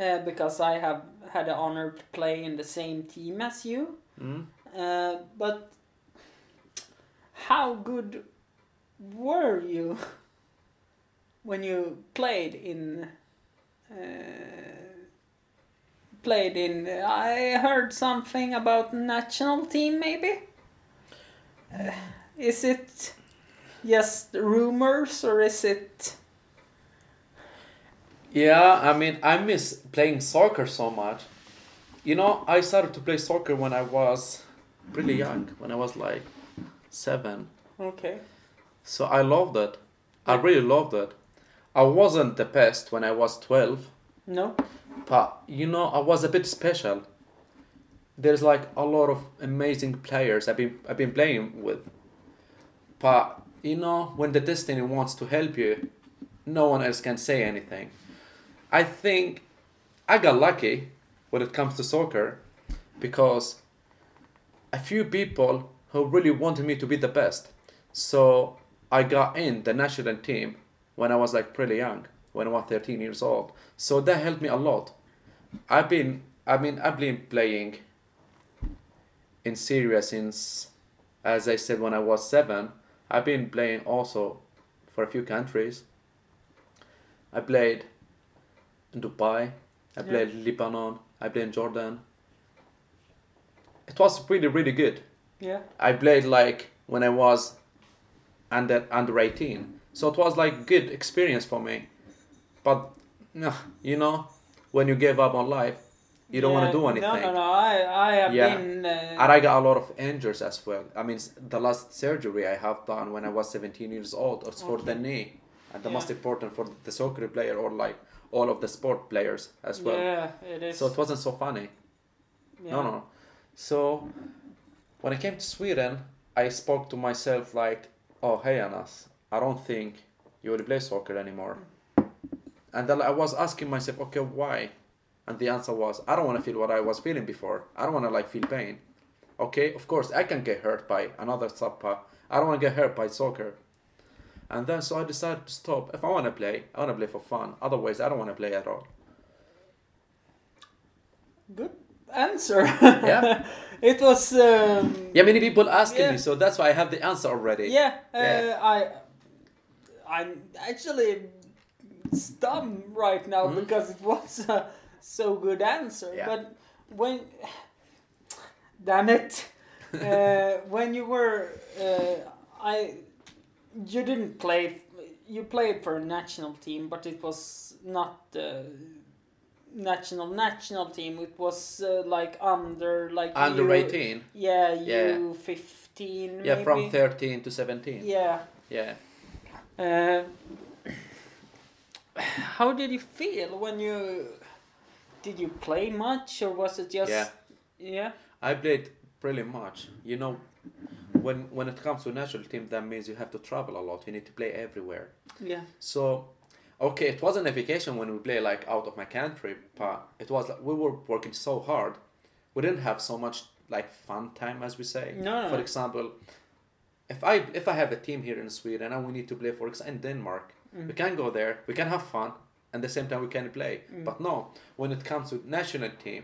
uh, because I have had the honor to play in the same team as you. Mm? Uh, but how good were you when you played in? Uh, played in. I heard something about national team, maybe. Uh, is it just rumors or is it? Yeah, I mean, I miss playing soccer so much. You know, I started to play soccer when I was really young, when I was like seven. Okay. So I loved it. I really loved it. I wasn't the best when I was 12, No. but you know, I was a bit special. There's like a lot of amazing players I've been I've been playing with. But you know, when the destiny wants to help you, no one else can say anything. I think I got lucky when it comes to soccer because a few people who really wanted me to be the best. So I got in the national team when I was like pretty young, when I was 13 years old. So that helped me a lot. I've been, I mean, I've been playing in Syria since, as I said, when I was seven. I've been playing also for a few countries. I played in Dubai. I Yeah. played Lebanon. I played in Jordan. It was really, really good. Yeah. I played like when I was under under 18. So it was like good experience for me. But you know, when you give up on life, you don't want to do anything. No, no, no. I, I have Yeah. been. Uh, And I got a lot of injuries as well. I mean, the last surgery I have done when I was 17 years old was for the knee. And the Yeah. most important for the soccer player or like all of the sport players as well. Yeah, it is. So it wasn't so funny. yeah. No, no. So when I came to Sweden, I spoke to myself like, "Oh, hey, Anas, I don't think you will play soccer anymore." And then I was asking myself, "Okay, why?" And the answer was, "I don't want to feel what I was feeling before. I don't want to like feel pain." Okay, of course I can get hurt by another sport. I don't want to get hurt by soccer. And then so I decided to stop. If I want to play, I want to play for fun. Otherwise, I don't want to play at all. Good answer. Yeah. it was. Um, Yeah, many people asking Yeah. me, so that's why I have the answer already. Yeah, uh, Yeah. I, I'm actually stunned right now Mhm. because it was a so good answer. Yeah. But when, damn it, uh, when you were, uh, I, you didn't play. You played for a national team, but it was not the national national team. It was uh, like under like Under U- 18. Yeah, Yeah. U fifteen. Yeah, from 13 to 17. Yeah. Yeah. Uh, how did you feel when you did you play much or was it just Yeah. yeah I played pretty much. You know, when when it comes to national team, that means you have to travel a lot. You need to play everywhere. Yeah. So, okay, it wasn't a vacation when we play like out of my country, but it was like we were working so hard. We didn't have so much like fun time, as we say. No, For example, if I if I have a team here in Sweden and we need to play for example in Denmark, Mm. we can go there, we can have fun, and at the same time we can play. Mm. But no, when it comes to national team,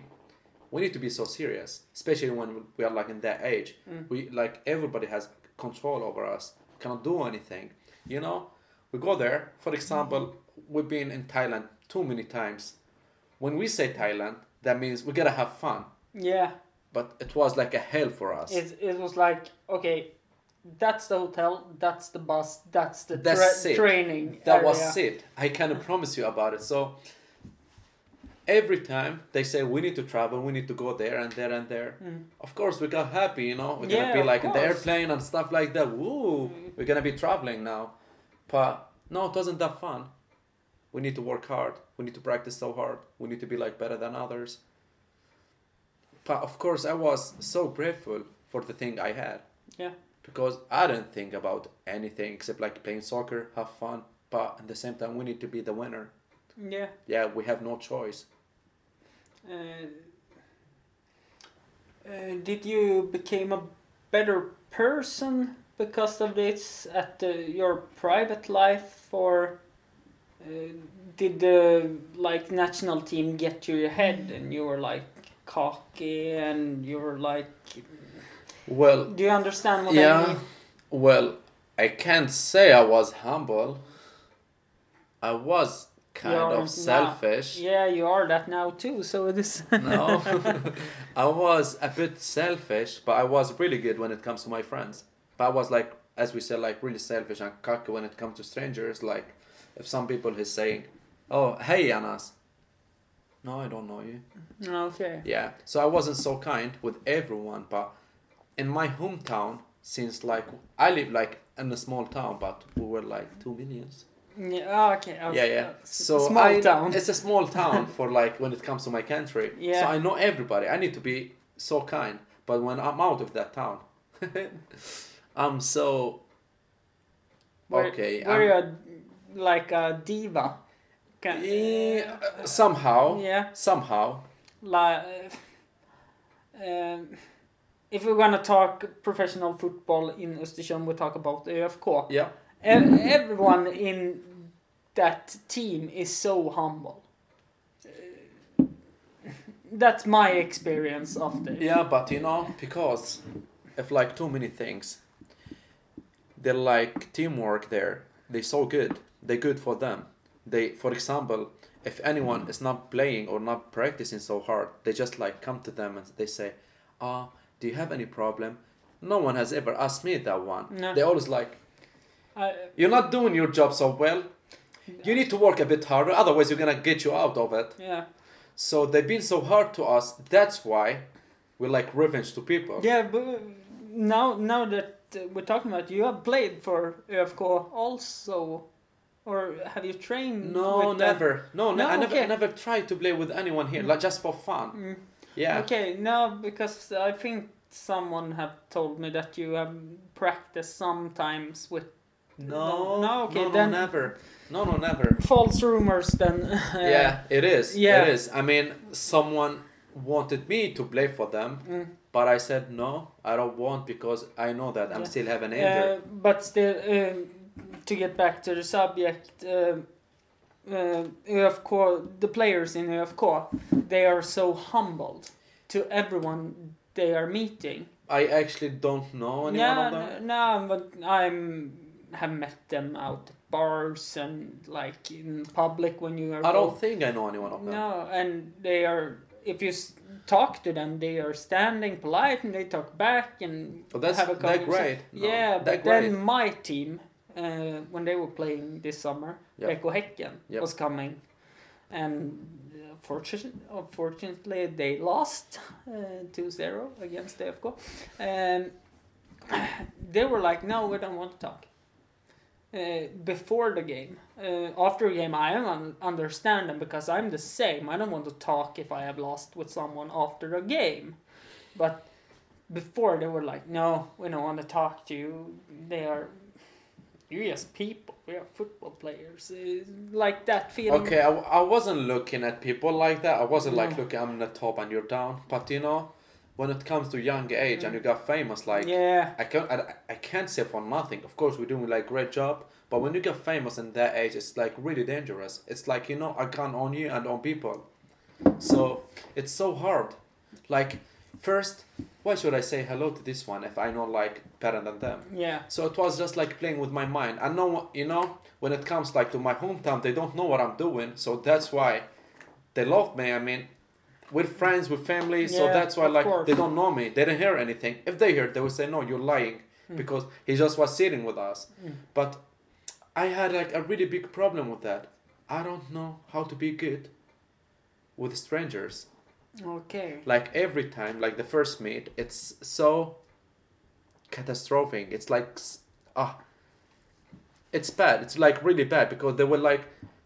we need to be so serious, especially when we are like in that age. Mm. We like everybody has control over us, cannot do anything. You know, we go there. For example, we've been in Thailand too many times. When we say Thailand, that means we gotta have fun. Yeah. But it was like a hell for us. It, it was like okay, that's the hotel, that's the bus, that's the tra- training. that area. was it. I of promise you about it. So every time they say we need to travel, we need to go there and there and there. Mm. Of course, we got happy, you know. We're Yeah, gonna be like in the airplane and stuff like that. Woo! We're gonna be traveling now. But no, it wasn't that fun. We need to work hard. We need to practice so hard. We need to be like better than others. But of course, I was so grateful for the thing I had. Yeah. Because I didn't think about anything except like playing soccer, have fun. But at the same time, we need to be the winner. Yeah. Yeah, we have no choice. Uh, uh, did you become a better person because of this at the, your private life, or uh, did the like national team get to your head and you were like cocky and you were like? Well, Do you understand what I yeah. mean? Well, I can't say I was humble. I was kind of selfish. Yeah, you are that now too. So it is. No, I was a bit selfish, but I was really good when it comes to my friends. But I was like, as we said, like really selfish and cocky when it comes to strangers. Like, if some people is saying, "Oh, hey, Anas," no, I don't know you. okay. Yeah, so I wasn't so kind with everyone, but in my hometown, since like I live like in a small town, but we were like two millions. Yeah. oh, Okay. okay. Yeah, yeah. So small I, town. It's a small town for like when it comes to my country. Yeah. So I know everybody. I need to be so kind. But when I'm out of that town, I'm so Were, okay. Were you a, like a diva? Can, Yeah, uh, somehow, Yeah. somehow. Like, uh, um, if we're gonna talk professional football in Östersund, we talk about ÖFK. Yeah. Everyone in that team is so humble. That's my experience of the. Yeah, but you know, because if like too many things, they're like teamwork there. They're so good. They're good for them. They, for example, if anyone is not playing or not practicing so hard, they just like come to them and they say, "Ah, do you have any problem?" No one has ever asked me that one. No. They always like, I, "You're not doing your job so well. You need to work a bit harder, otherwise you're gonna get you out of it." yeah. So they've been so hard to us. That's why we like revenge to people. Yeah, but now now that uh, we're talking about, you have played for ÖFK also, or have you trained? No, never. No, No, I never. I never tried to play with anyone here, like just for fun. Mm. Yeah. Okay, no, because I think someone have told me that you have practiced sometimes with No, No, okay, no, then- no, never. No, no, never. false rumors. Then uh, yeah, it is. yeah. It is. I mean, someone wanted me to play for them, Mm. but I said no, I don't want because I know that I'm Yeah. still having injured. Uh, but still, um, to get back to the subject, uh, uh, ÖFK, the players in ÖFK, they are so humbled to everyone they are meeting. I actually don't know anyone Yeah, of them. no, but I'm have met them out at bars and like in public when you are. I don't think I know anyone of them. No, and they are. If you talk to them, they are standing polite and they talk back and that's have a they're great. No, yeah, but great. then my team, uh, when they were playing this summer, Yep. Eko Häcken Yep. was coming, and uh, fortunately, unfortunately they lost uh, 2-0 against the FK. And they were like, "No, we don't want to talk." Uh, before the game, uh, after the game, I un- understand them because I'm the same. I don't want to talk if I have lost with someone after a game, but before they were like, no, we don't want to talk to you. They are, you're just people. We are football players. Uh, like that feeling. Okay, I, I wasn't looking at people like that. I wasn't like No. looking, I'm the top and you're down. But you know, when it comes to young age and you got famous, like yeah. I can't, I, I can't say for nothing. Of course, we're doing like great job. But when you get famous in that age, it's like really dangerous. It's like you know, I can on you and on people. So it's so hard. Like first, why should I say hello to this one if I know like better than them? Yeah. So it was just like playing with my mind. I know, you know, when it comes like to my hometown, they don't know what I'm doing. So that's why they love me. I mean, with friends, with family. so that's why like course. they don't know me. They didn't hear anything. If they heard, they would say, "No, you're lying," Hmm. because he just was sitting with us. Mm. But I had like a really big problem with that. I don't know how to be good with strangers Okay. like every time like the first meet it's so catastrophic it's like ah it's bad it's like really bad because they were like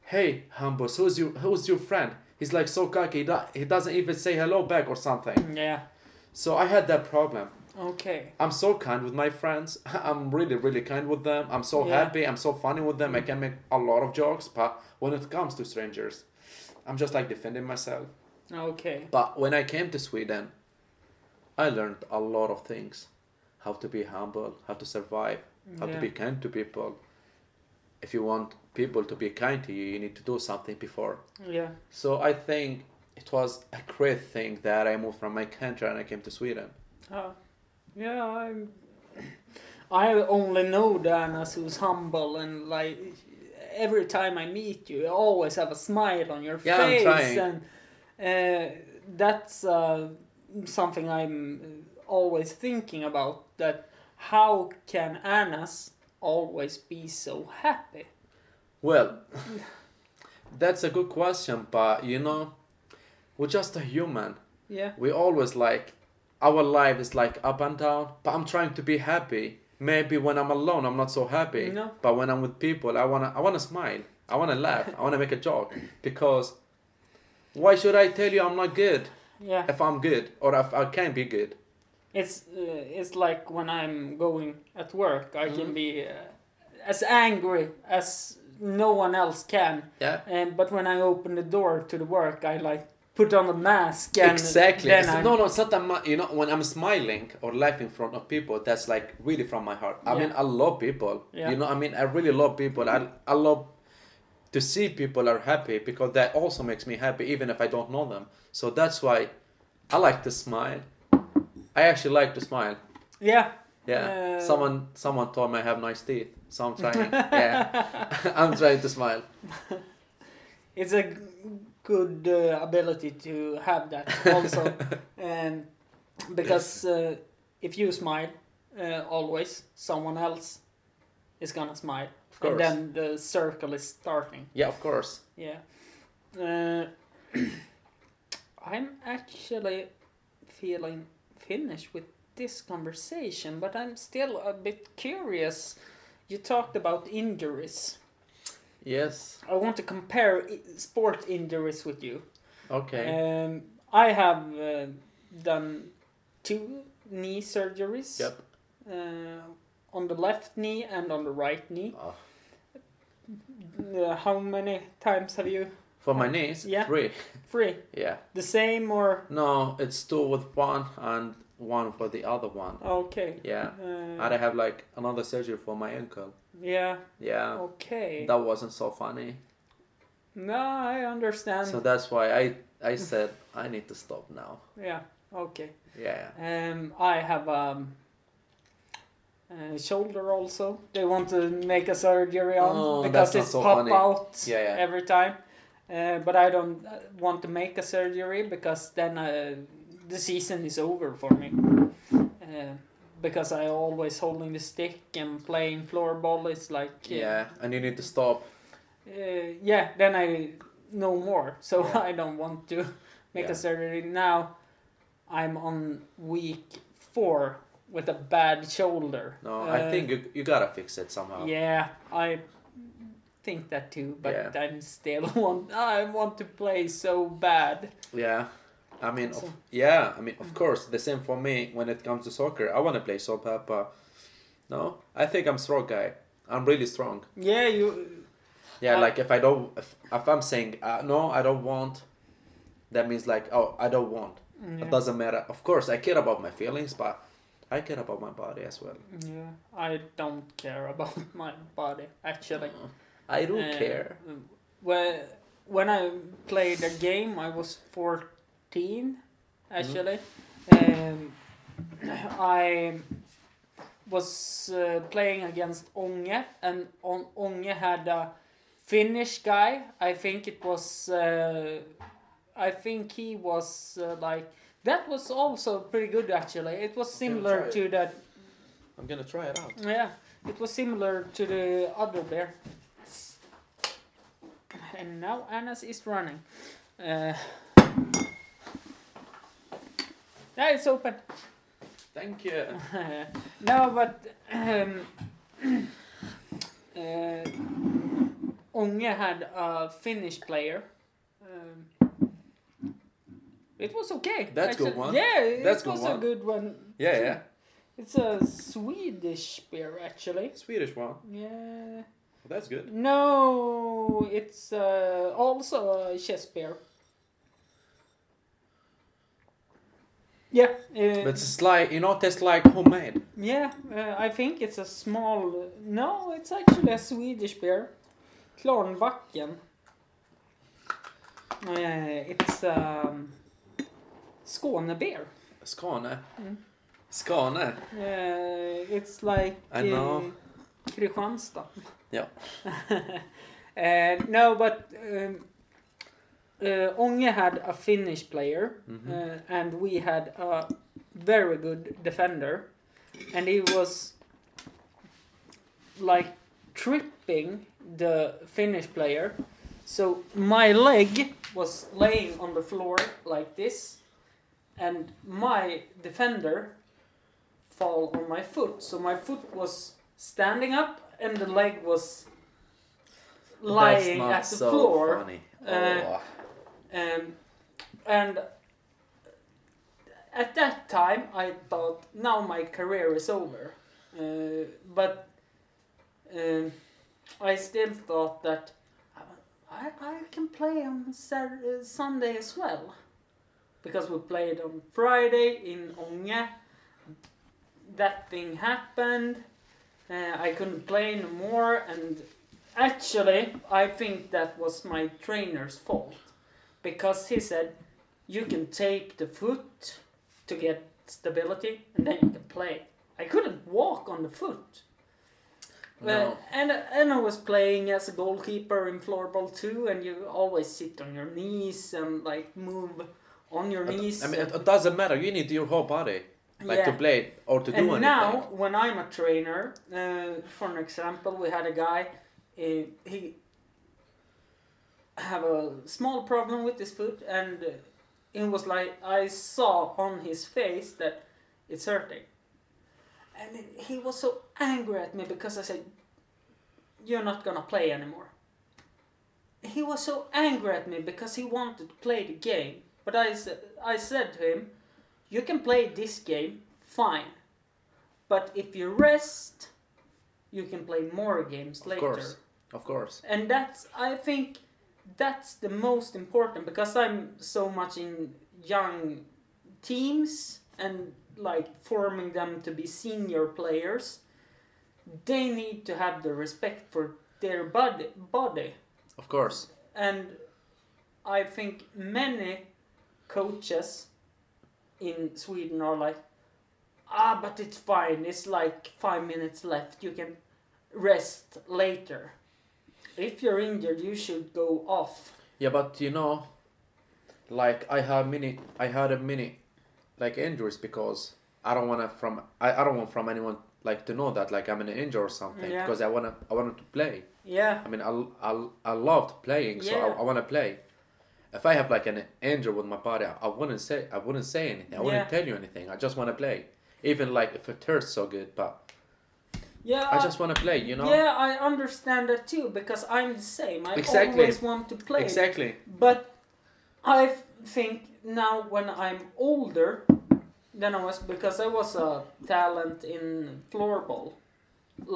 hey Hambus who's your who's your friend he's like so cocky he, do- he doesn't even say hello back or something Yeah. so i had that problem Okay. i'm so kind with my friends i'm really really kind with them i'm so Yeah. happy i'm so funny with them i can make a lot of jokes but when it comes to strangers i'm just like defending myself Okay. but when I came to Sweden, I learned a lot of things. How to be humble, how to survive, how yeah. to be kind to people. If you want people to be kind to you, you need to do something before. Yeah. So I think it was a great thing that I moved from my country and I came to Sweden. Uh, yeah, I'm. I only know Danas who's humble and like every time I meet you, you always have a smile on your Yeah, I'm face, trying. and uh, that's uh, something I'm always thinking about. That how can Anas always be so happy? Well, that's a good question, but you know, we're just a human. Yeah, we always like our life is like up and down but i'm trying to be happy maybe when i'm alone i'm not so happy No. but when i'm with people i want to i want to smile i want to laugh i want to make a joke because why should i tell you i'm not good yeah. if i'm good or if i can be good It's uh, it's like when I'm going at work, I Mhm. can be uh, as angry as no one else can. yeah And but when I open the door to the work, I like put on a mask and exactly no no it's not that much you know when i'm smiling or laughing in front of people that's like really from my heart i Yeah. mean i love people Yeah. you know i mean i really love people i, I love to see people are happy because that also makes me happy even if i don't know them so that's why i like to smile i actually like to smile. Yeah. yeah. Uh, someone someone told me i have nice teeth so i'm trying yeah. I'm trying to smile. It's a g- good uh, ability to have that also, and because uh, if you smile uh, always, someone else is gonna smile, of course. and then the circle is starting. yeah of course. Yeah. Uh, I'm actually feeling finished with this conversation, but I'm still a bit curious. You talked about injuries. yes I want to compare sport injuries with you. okay Um, I have uh, done two knee surgeries. Yep. Uh, on the left knee and on the right knee. Oh. Uh, how many times have you? For my knees Yeah. three Three. yeah The same or No, it's two with one and one for the other one. okay? Yeah. Uh, And I have like another surgery for my ankle. yeah. Yeah. Okay. That wasn't so funny. No, I understand. So that's why I I said I need to stop now. yeah. Okay. Yeah. Um, I have um, a shoulder also. They want to make a surgery on Oh, because it's so pop funny. out Yeah, yeah. every time. Uh, but I don't uh, want to make a surgery because then uh, the season is over for me. Uh, because I always holding the stick and playing floorball. It's like uh, Yeah. And you need to stop. uh, yeah, then I know more. So Yeah. I don't want to make Yeah. a surgery now. I'm on week four with a bad shoulder. No, I think you you gotta fix it somehow. Yeah, I think that too, but Yeah. I'm still want. I want to play so bad. Yeah. I mean, So- of, yeah, I mean, of mm. course, the same for me when it comes to soccer. I want to play so bad, but no, I think I'm strong guy. I'm really strong. Yeah, you. Yeah, I- like if I don't, if, if I'm saying uh, no, I don't want, that means like oh, I don't want. Mm, yeah. It doesn't matter. Of course, I care about my feelings, but I care about my body as well. Yeah, I don't care about my body actually. Uh-huh. I do Uh, care. When when I played a game, I was fourteen. Actually, um, I was uh, playing against Ånge, and on Ånge had a Finnish guy. I think it was. Uh, I think he was uh, like that was also pretty good actually. It was similar to that I'm gonna try it out. yeah, it was similar to the other bear. And now Anas is running. Uh, yeah, it's open. Thank you. no, but um, uh, Ånge had a Finnish player. Um, it was okay. That's good one. Yeah, it That's good was a good one. Yeah, yeah. It's a Swedish beer, actually. Swedish one. Yeah. That's good. No, it's uh, also a chess beer. Yeah, uh, But it's like you know, tastes like homemade. yeah. Uh, I think it's a small. No, it's actually a Swedish beer. Klarnbacken. Uh, it's um, Skåne beer. Skåne. Mm. Skåne. Uh, it's like I know. Kristianstad. Yeah. uh, no, but um, uh, had a Finnish player, Mhm. uh, and we had a very good defender, and he was like tripping the Finnish player. So my leg was laying on the floor like this, and my defender fall on my foot. So my foot was standing up, and the leg was lying at the so floor. funny. Uh, oh. Um, and at that time, I thought, now my career is over. Uh, but um, I still thought that I, I can play on Sat- uh, Sunday as well. Because we played on Friday in Ånge. That thing happened. Uh, I couldn't play no more, and actually, I think that was my trainer's fault because he said you can tape the foot to get stability and then you can play. I couldn't walk on the foot. No. Uh, and and I was playing as a goalkeeper in floorball too, and you always sit on your knees and like move on your knees. I mean, it, it doesnte matter. You need your whole body, like to Yeah. play or to do and anything. now, when I'm a trainer, uh, for an example, we had a guy. Uh, he have a small problem with his foot, and uh, it was like I saw on his face that it's hurting, and he was so angry at me because I said, "You're not gonna play anymore." He was so angry at me because he wanted to play the game, but I I said to him, "You can play this game, fine, but if you rest, you can play more games of later." course, of course. and that's i think that's the most important because i'm so much in young teams and like forming them to be senior players they need to have the respect for their body body Of course. and i think many coaches in sweden are like ah but it's fine it's like five minutes left you can rest later if you're injured you should go off Yeah, but you know, like I have many, I had a many, like injuries because I don't wanna from I, I don't want from anyone like to know that like I'm an injury or something Yeah. because I wanna I wanted to play. yeah I mean I I, I loved playing, so Yeah. I, I wanna play. If I have like an injury with my body, I, I wouldn't say I wouldn't say anything. I wouldn't Yeah. tell you anything. I just wanna play, even like if it hurts so good. But yeah I just wanna play, you know. yeah i understand that too because i'm the same i Exactly. always want to play Exactly. But I think now when I'm older than I was because I was a talent in floorball,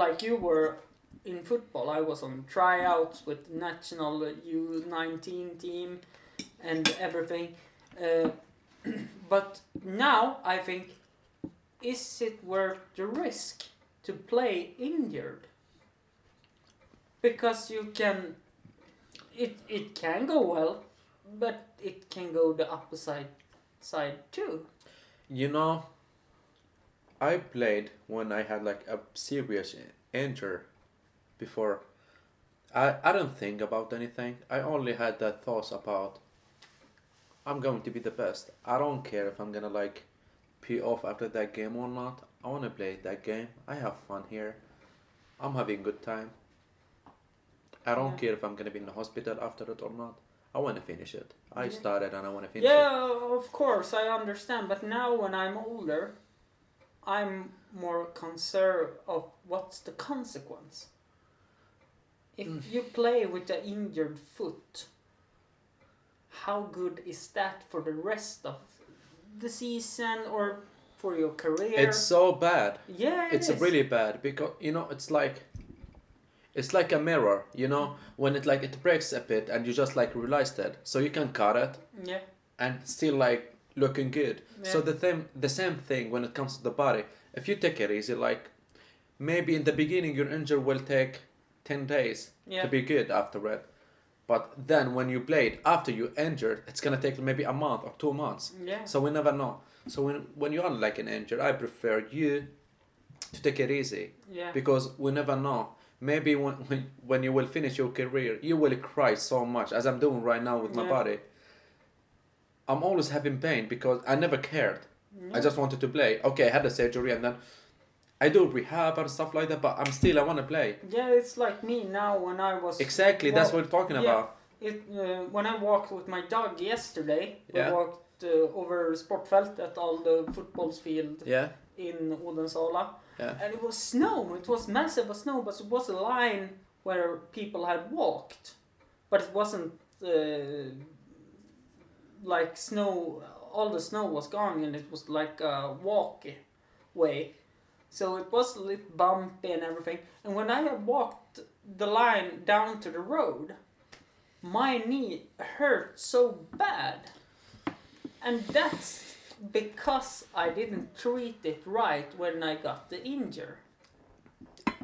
like you were in football. I was on tryouts with national U19 team and everything. Uh, but now I think, is it worth the risk to play injured? Because you can, it it can go well, but it can go the opposite side too. You know, I played when I had like a serious injury before. I, I don't think about anything. I only had that thoughts about I'm going to be the best. I don't care if I'm gonna like pee off after that game or not. I wanna play that game. I have fun here. I'm having a good time. I don't Yeah. care if I'm gonna be in the hospital after it or not. I wanna finish it. I Yeah. started and I wanna finish it. Yeah, of course, I understand. But now, when I'm older, I'm more concerned of what's the consequence. If Mm. you play with an injured foot, how good is that for the rest of the season or for your career? It's so bad. yeah, it it's is. really bad because you know it's like it's like a mirror you know when it like it breaks a bit and you just like realize that so you can cut it yeah, and still like looking good Yeah. so the thing the same thing when it comes to the body if you take it easy like maybe in the beginning your injury will take 10 days yeah, to be good after it but then when you played after you injured it's gonna take maybe a month or two months yeah, so we never know so when when you are like an injured i prefer you to take it easy yeah, because we never know. Maybe when, when when you will finish your career, you will cry so much as I'm doing right now with my Yeah. body. I'm always having pain because I never cared. I just wanted to play. Okay, I had the surgery and then I do rehab and stuff like that, but I'm still I want to play. yeah. It's like me now when I was Exactly, that's what we're talking yeah. about. It uh, when I walked with my dog yesterday, Yeah. we walked uh, over Sportfält at all the footballs field Yeah, in Odensala, yeah, and it was snow. It was massive snow, but it was a line where people had walked, but it wasn't uh, like snow. All the snow was gone, and it was like a walk way. So it was a little bumpy and everything. And when I had walked the line down to the road, my knee hurt so bad. And that's because I didn't treat it right when I got the injury.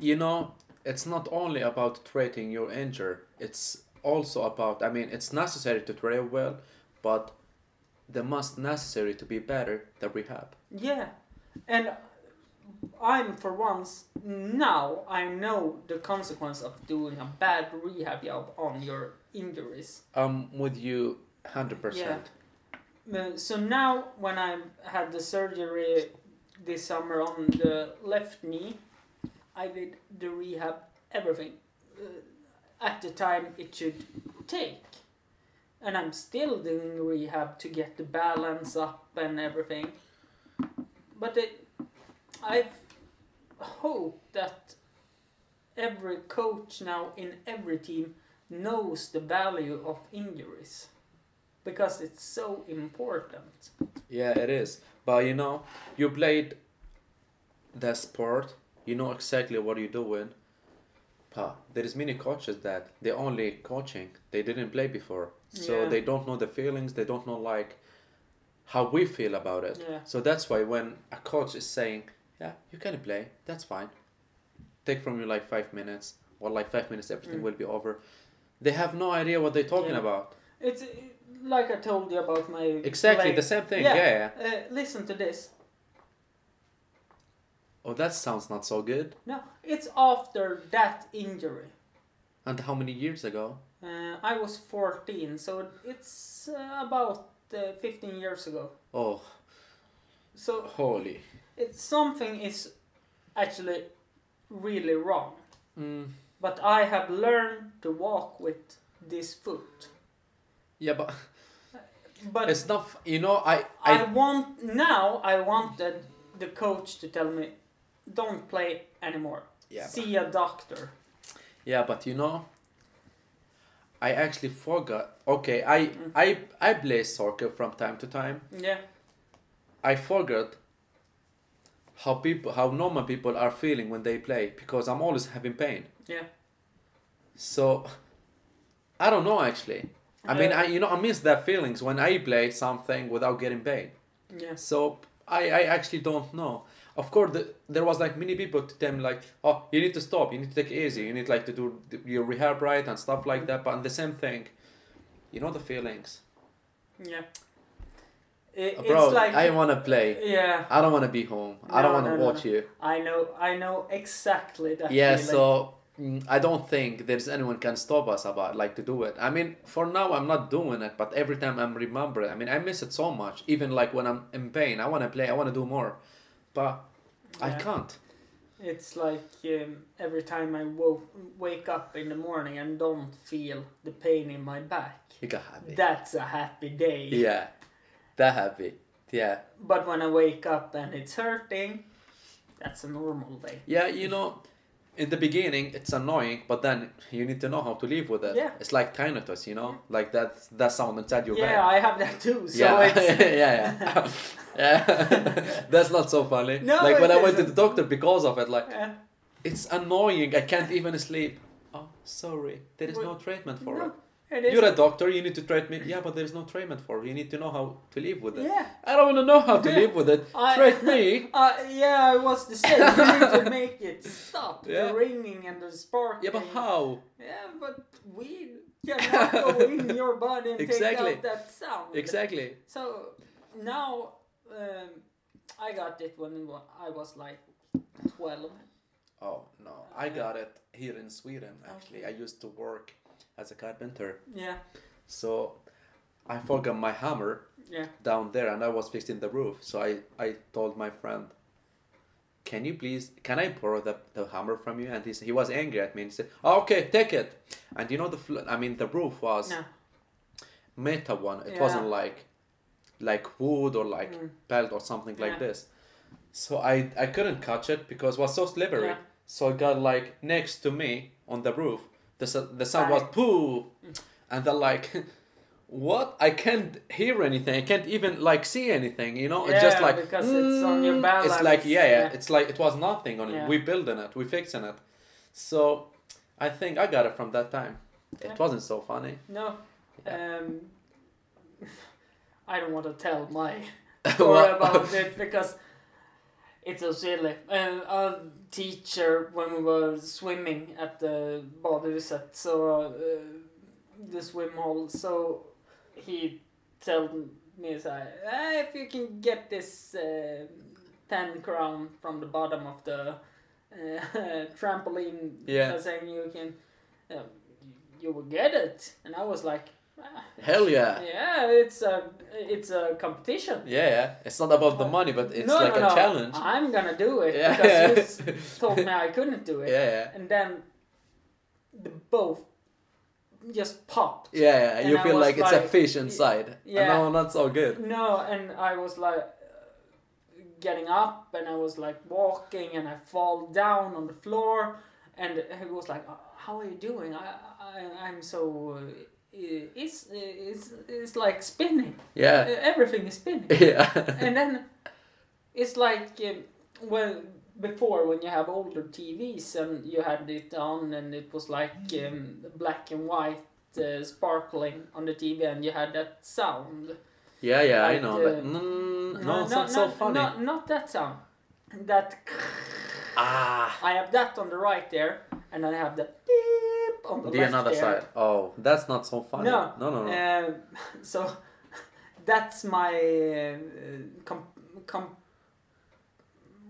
you know, it's not only about treating your injury. It's also about. I mean, it's necessary to train well, but the most necessary to be better the rehab. Yeah. And I'm for once now I know the consequence of doing a bad rehab job on your injuries. I'm with you hundred percent. Uh, So now when I had the surgery this summer on the left knee, I did the rehab everything uh, at the time it should take. And I'm still doing rehab to get the balance up and everything. But it, I hope that every coach now in every team knows the value of injuries because it's so important. Yeah, it is. But you know, you played the sport. You know exactly what you're doing. But there is many coaches that they only coaching. They didn't play before, so Yeah. they don't know the feelings. They don't know like how we feel about it. Yeah. So that's why when a coach is saying, "Yeah, you can play. That's fine. Take from you like five minutes, or like five minutes, everything Mm. will be over." They have no idea what they're talking Yeah. about. It's uh, like I told you about my Exactly leg. the same thing. Yeah. yeah. yeah. Uh, listen to this. Oh, that sounds not so good. No, it's after that injury. And how many years ago? Uh, I was 14, so it's uh, about uh, 15 years ago. Oh, So holy. It's something is actually really wrong. Mm. But I have learned to walk with this foot. Yeah, but But it's not. You know, I. I I. want now. I wanted the coach to tell me, "Don't play anymore. Yeah, but, See a doctor." yeah, but you know, I actually forgot. Okay, I I I play soccer from time to time. Yeah. I forgot how people how normal people are feeling when they play because I'm always having pain. Yeah. So I don't know actually. I mean, I you know I miss that feelings when I play something without getting paid. Yeah. So I I actually don't know. Of course, the, there was like many people to tell me like, oh, you need to stop, you need to take it easy, you need like to do your rehab right and stuff like that. But the same thing, you know the feelings. Yeah. It, Bro, it's like I wanna play. yeah. I don't wanna be home. I don't wanna no, no, watch you. I know. I know exactly that. Yeah, feeling. so mm, I don't think there's anyone can stop us about like to do it. I mean, for now I'm not doing it, but every time I'm remembering, I mean, I miss it so much. Even like when I'm in pain, I want to play, I want to do more, but I can't. It's like um, every time I wo- wake up in the morning and don't feel the pain in my back. You got happy. That's a happy day. Yeah, that happy. Yeah, But when I wake up and it's hurting, that's a normal day. yeah. You know, in the beginning it's annoying, but then you need to know how to live with it. Yeah. It's like tinnitus, you know, like that that sound inside your yeah, head. I have that too. So yeah, it's yeah, yeah. yeah. That's not so funny. No, like when I went to the doctor because of it, like uh, it's annoying. I can't even sleep. Oh, sorry, there is no treatment for no, it. You're a doctor. You need to treat me. Yeah, but there is no treatment for it. You need to know how to live with it. yeah. I don't want to know how to live with it. I- Treat me. Uh, yeah, I was the same. You need to make it stop. Yeah. The ringing and the sparking. Yeah, but how? Yeah, but we cannot go in your body and Exactly. take out that sound. Exactly. So now um, I got it when I was like 12. Oh no, I got it here in Sweden. Actually, I used to work as a carpenter, Yeah, so I forgot my hammer yeah, down there, and I was fixing the roof. So I I told my friend, "Can you please? Can I borrow the, the hammer from you?" And he he was angry at me and he said, oh, "Okay, take it." And you know the fl- I mean the roof was no, metal one. It Yeah. wasn't like like wood or like Mm. pelt or something like this. So I I couldn't catch it because it was so slippery. Yeah. So it got like next to me on the roof. The the sound was poo, and then like. What? I can't hear anything. I can't even like see anything. You know, it's just like because it's on your mm, balance, It's like yeah, yeah, yeah. It's like it was nothing on Yeah. it. We building it. We fixing it. So I think I got it from that time. Yeah. It wasn't so funny. no. Yeah. Um, I don't want to tell my story about it because it's so silly. Uh, a teacher when we were swimming at the badhuset, so uh, the swim hall, so he told me so, "Ah, if you can get this uh, ten crown from the bottom of the uh, trampoline Yeah. saying you can uh, you will get it and i was like Hell yeah. yeah it's a it's a competition Yeah, yeah. It's not about the money, but it's no, like no, a no. challenge. i'm gonna do it Yeah. because you told me i couldn't do it Yeah, yeah. and then the both just popped Yeah, yeah. And You I feel was like it's a fish inside. Yeah. No, not so good. No, and I was like uh, getting up and I was like walking and I fall down on the floor and he was like, "Uh, "How are you doing? I, I I'm so uh, it's it's it's like spinning. Yeah. Everything is spinning." Yeah. and then it's like um, when before when you have older TVs and you had it on and it was like um, black and white uh, sparkling on the TV and you had that sound. yeah, yeah, I know uh. Mm, no, it's not so funny. Not, not that sound. That ah. I have that on the right there, and I have the on the, The left another there. side. Oh, that's not so funny. No, no, no. no. Um, so that's my uh, com- com-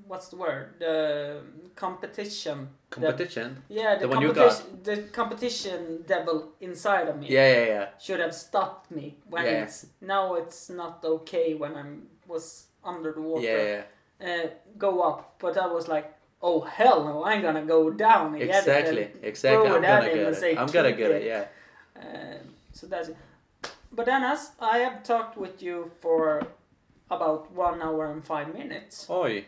what's the word? The competition. Competition. The, yeah, the, The one you competition. The competition devil inside of me Yeah, yeah, yeah. should have stopped me when Yeah. it's now. It's not okay when I'm was under the water. Yeah, yeah. uh, go up, but I was like, oh hell no, I'm gonna go down Exactly, exactly. I'm gonna get it. say, I'm gonna get it. it." Yeah. Uh, so that's it. But then, as I have talked with you for about one hour and five minutes. Oi,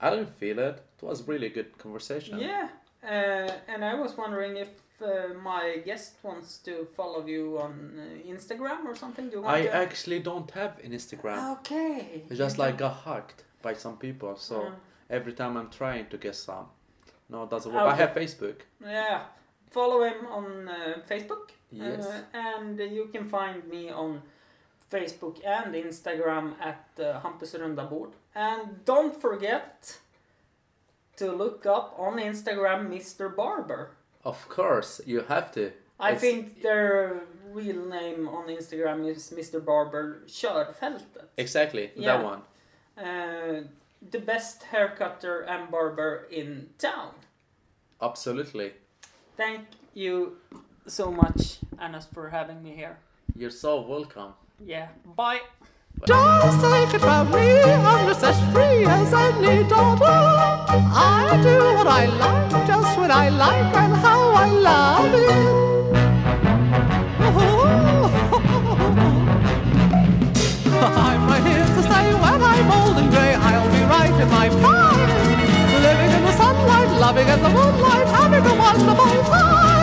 I didn't feel it. It was really good conversation. Yeah, Uh, and I was wondering if uh, my guest wants to follow you on uh, Instagram or something. Do you want I to? actually don't have an Instagram. Okay. I just like got hacked by some people, so Uh, every time I'm trying to get some, no, it doesn't work. I have Facebook. yeah. Follow him on uh, Facebook. Yes. Uh, and you can find me on Facebook and Instagram at uh, Hampus Runda Bord. And don't forget to look up on Instagram Mr. Barber. Of course, you have to. I It's- think their real name on Instagram is Mr. Barber Körfältet. Exactly Yeah. that one. Uh, the best haircutter and barber in town. Absolutely. Thank you so much, Anas, for having me here. You're so welcome. Yeah, bye. Just take it from me, I'm just as free as any daughter. I do what I like, just when I like, and how I love it. I'm right here to stay when I'm old and grey. I'll be right in my prime, living in the sunlight, loving in the moonlight, having a wonderful time.